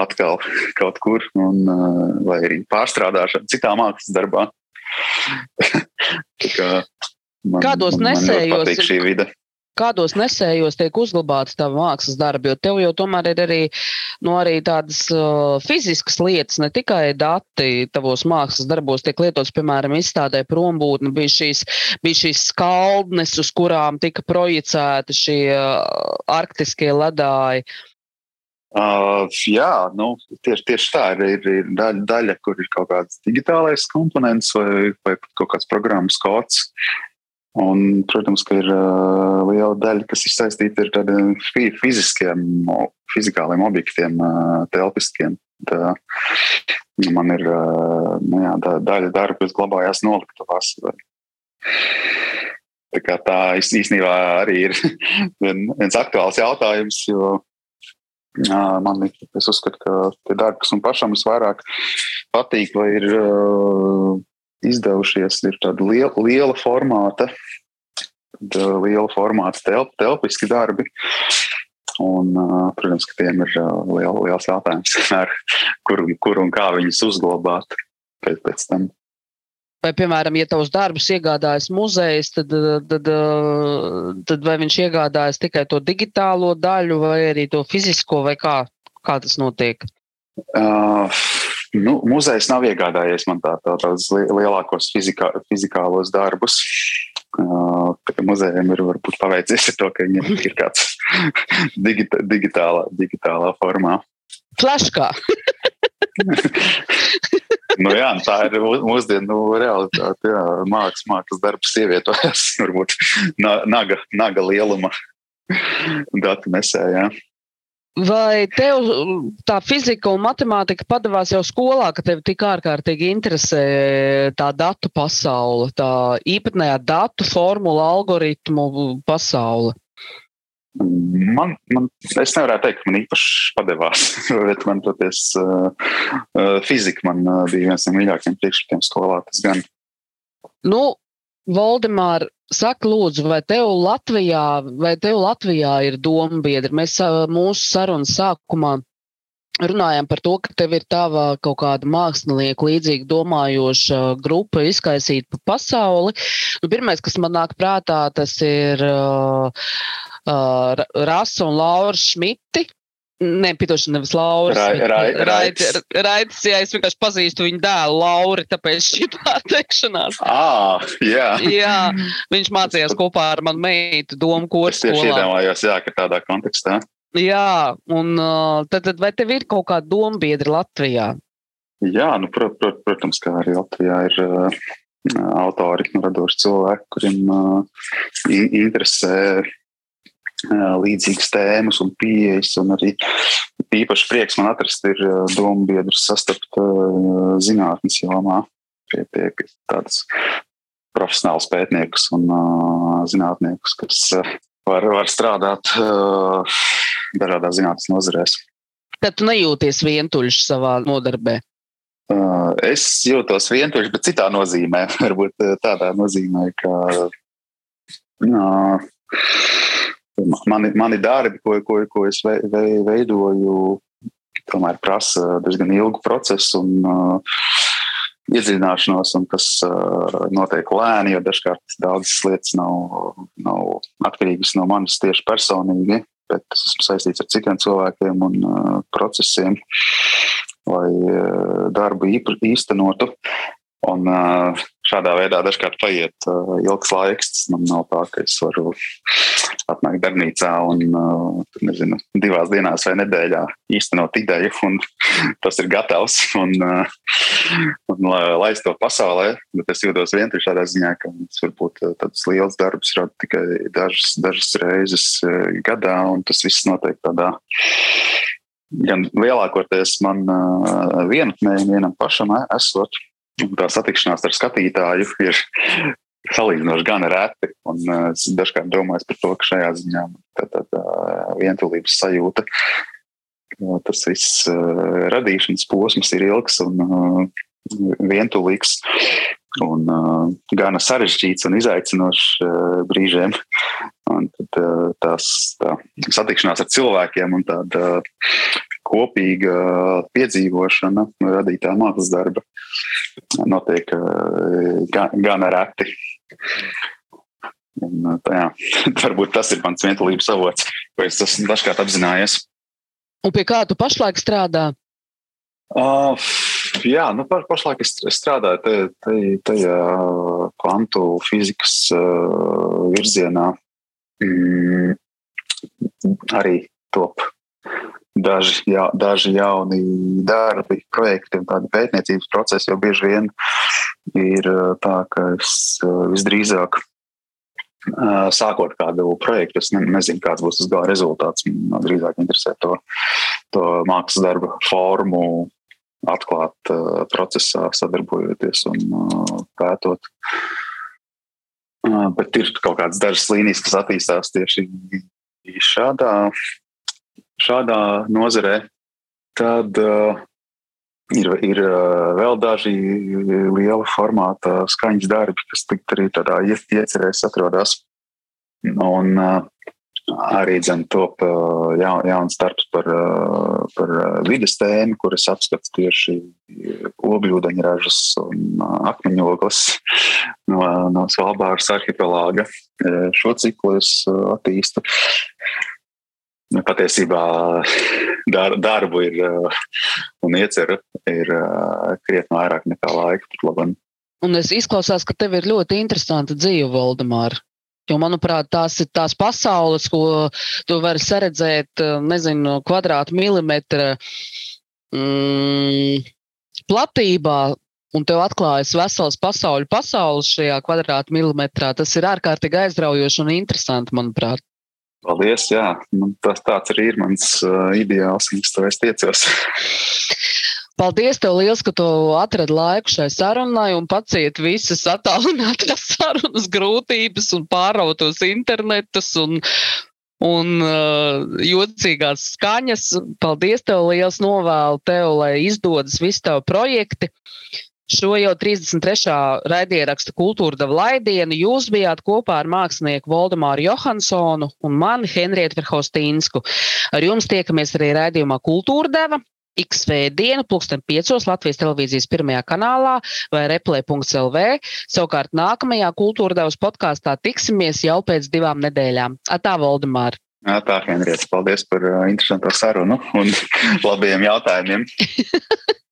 atkal kaut kur, un, uh, vai arī pārstrādāšanu citā mākslas darbā. kā, Man, kādos man, nesējos? Kādos nesējos tiek uzglabāts tā mākslas darbi, jo tev jau tomēr ir arī, nu, arī tādas uh, fiziskas lietas, ne tikai dati tavos mākslas darbos tiek lietots, piemēram, izstādē prombūtne, bija šīs, bija šīs skaldnes, uz kurām tika projicēti šie uh, arktiskie ledāji. Uh, jā, nu, tieši, tieši tā ir, ir, ir daļa, daļa, kur ir kaut kāds digitālais komponents vai, vai kaut kāds programmas kods. Un, protams, ka ir uh, liela daļa, kas ir saistīta ar tādiem fiziskiem, fizikāliem objektiem, uh, telpiskiem. Tā, man ir uh, nu, jā, da, daļa darba, kas glabājās noliktavās. Tā, kā tā īstenībā arī ir viens aktuāls jautājums, jo uh, man ir, es uzskatu, ka tie darbi, kas man pašam visvairāk patīk, vai ir uh, izdevušies, ir tāda liela, liela formāta, liela formāta telp, telpiski darbi. Un, protams, ka tiem ir liela, liels jautājums, ar, kur, kur un kā viņus uzglabāt pēc, pēc tam. Vai, piemēram, ja tavs darbus iegādājas muzejs, tad, tad, tad vai viņš iegādājas tikai to digitālo daļu, vai arī to fizisko, vai kā, kā tas notiek? Uh, Nu, muzejs nav iegādājies man tā, tā, tādus lielākos fizikā, fizikālos darbus. Uh, muzejiem ir varbūt paveicies ar to, ka viņiem ir kāds digita, digitālā, digitālā formā. Flashkā. nu, jā, tā ir mūsdienu realitāte. Jā, mākslas, mākslas darbs ievietojas varbūt naga, naga lieluma datu nesējā. Vai tev tā fizika un matemātika padavās jau skolā, ka tev tik ārkārtīgi interesē tā datu pasaule, tā īpatnējā datu formula, algoritmu pasaule? Man, man, es nevaru teikt, ka man īpaši padevās, bet man toties uh, uh, fizika man uh, bija viens no mīļākajiem priekšmetiem skolā. Tas gan. Nu, Valdemār, saka, lūdzu, vai tev Latvijā, vai tev Latvijā ir doma biedri? Mēs mūsu sarunas sākumā runājam par to, ka tev ir tava kaut kāda mākslinieka līdzīgi domājoša grupa izkaisīt pa pasauli. Nu, pirmais, kas man nāk prātā, tas ir uh, uh, Rasa un Laura Šmiti. Nē, piedošana, nevis Laura. Raidis. Jā, es vienkārši pazīstu viņu dēlu, Lauri, tāpēc šī pārteikšanās. Ah, jā. jā, viņš mācījās kopā ar manu meitu domu kursu. Es tieši iedomājos, jā, ka tādā kontekstā. Jā, un tad, tad vai tev ir kaut kāda doma biedra Latvijā? Jā, nu, prot, prot, protams, kā arī Latvijā ir uh, autori, nu, radoši cilvēki, kuriem uh, interesē līdzīgas tēmas un pieejas. Un arī īpaši prieks man atrast ir domu biedrus sastapt zinātnes jomā. Pie, pie tādas profesionāls pētniekus un uh, zinātniekus, kas uh, var, var strādāt uh, dažādās zinātnes nozarēs. Tad tu nejūties vientuļš savā nodarbē. Uh, es jūtos vientuļš, bet citā nozīmē. Varbūt tādā nozīmē, ka uh, mani, mani darbi, ko, ko, ko es veidoju, tomēr prasa diezgan ilgu procesu un uh, iedziļināšanos, un tas uh, notiek lēni, jo dažkārt daudzas lietas nav, nav atkarīgas no manis tieši personīgi, bet tas esmu saistīts ar citiem cilvēkiem un uh, procesiem, lai uh, darbu īstenotu. Un šādā veidā dažkārt paiet ilgs laiks. Man nav tā, ka es varu atnākt darbnīcā un nezinu, divās dienās vai nedēļā īstenot ideju, un tas ir gatavs. Un, un laist to pasaulē, bet es jūtos vienkārši tādā ziņā, ka tas varbūt tāds liels darbs rada tikai dažas, dažas reizes gadā, un tas viss notiek tādā gan lielākoties man vienatnē, vienam pašam esot tā satikšanās ar skatītāju ir salīdzinoši gan reti. Un, uh, es dažkārt domāju par to, ka šajā ziņā tā, tā, tā vientulības sajūta, tas viss uh, radīšanas posms ir ilgs un uh, vientulīgs. Un uh, gana sarežģīts un izaicinošs uh, brīžiem. Un tad, uh, tās tā, satikšanās ar cilvēkiem un tāda kopīga piedzīvošana radītā mākslas darba notiek gan, gan reti. Un, tā, jā, varbūt tas ir mans vientulības avots, ko es esmu dažkārt apzinājies. Un pie kā tu pašlaik strādā? Uh, jā, nu, pa, pašlaik es strādāju tajā te, te, kvantu fizikas virzienā. Mm, arī top daži, jā, daži jauni darbi, projekti un tādi pētniecības procesi, jo bieži vien ir tā, ka es visdrīzāk sākot kādu projektu, es nezinu, kāds būs tas gala rezultāts. Man drīzāk interesē to, to mākslas darba formu, atklāt uh, procesā, sadarbojoties un uh, pētot. Uh, bet ir kaut kādas dažas līnijas, kas attīstās tieši šādā šādā nozarē, tad uh, ir, ir uh, vēl daži liela formāta skaņas darbi, kas tikt arī tādā iecerēs atrodas. Un uh, arī dzen, top jaun, jauns darbs par, par vidas tēmu, kuras apskats tieši ogļūdeņražas un akmeņogles no, no Svalbāras arhipelāga. Šo ciklu es attīstu patiesībā dar, darbu ir un ieceru ir krietni vairāk nekā laika pat labam. Un es izklausās, ka tev ir ļoti interesanta dzīve, Valdemāra. Jo, manuprāt, tās ir tās pasaules, ko tu vari saredzēt, nezinu, kvadrātmilimetra mm, platībā, un tev atklājas vesels pasaules pasaules šajā kvadrātmilimetrā. Tas ir ārkārtīgi aizraujoši un interesanti, manuprāt. Paldies, jā, nu, tas tāds arī ir mans uh, ideāls, kas to es tiecos. Paldies, tev liels, ka tu atradi laiku šai sarunai un paciet visas attālinātās sarunas grūtības un pārautos internetus un, un uh, jocīgās skaņas. Paldies, tev liels novēlu tev, lai izdodas visi tavi projekti. Šo jau 33. raidierakstu kultūra deva laidienu. Jūs bijāt kopā ar mākslinieku Voldemāru Johansonu un mani Henrietu Verhostīnsku. Ar jums tiekamies arī raidījumā Kultūra deva. Ik svētdienu, pulksten 5. Latvijas televīzijas pirmajā kanālā vai replē.lv. Savukārt nākamajā kultūra devas podkāstā tiksimies jau pēc divām nedēļām. Atā, Voldemāra! Tā, Henriets, paldies par uh, interesantu sarunu un labiem jautājumiem.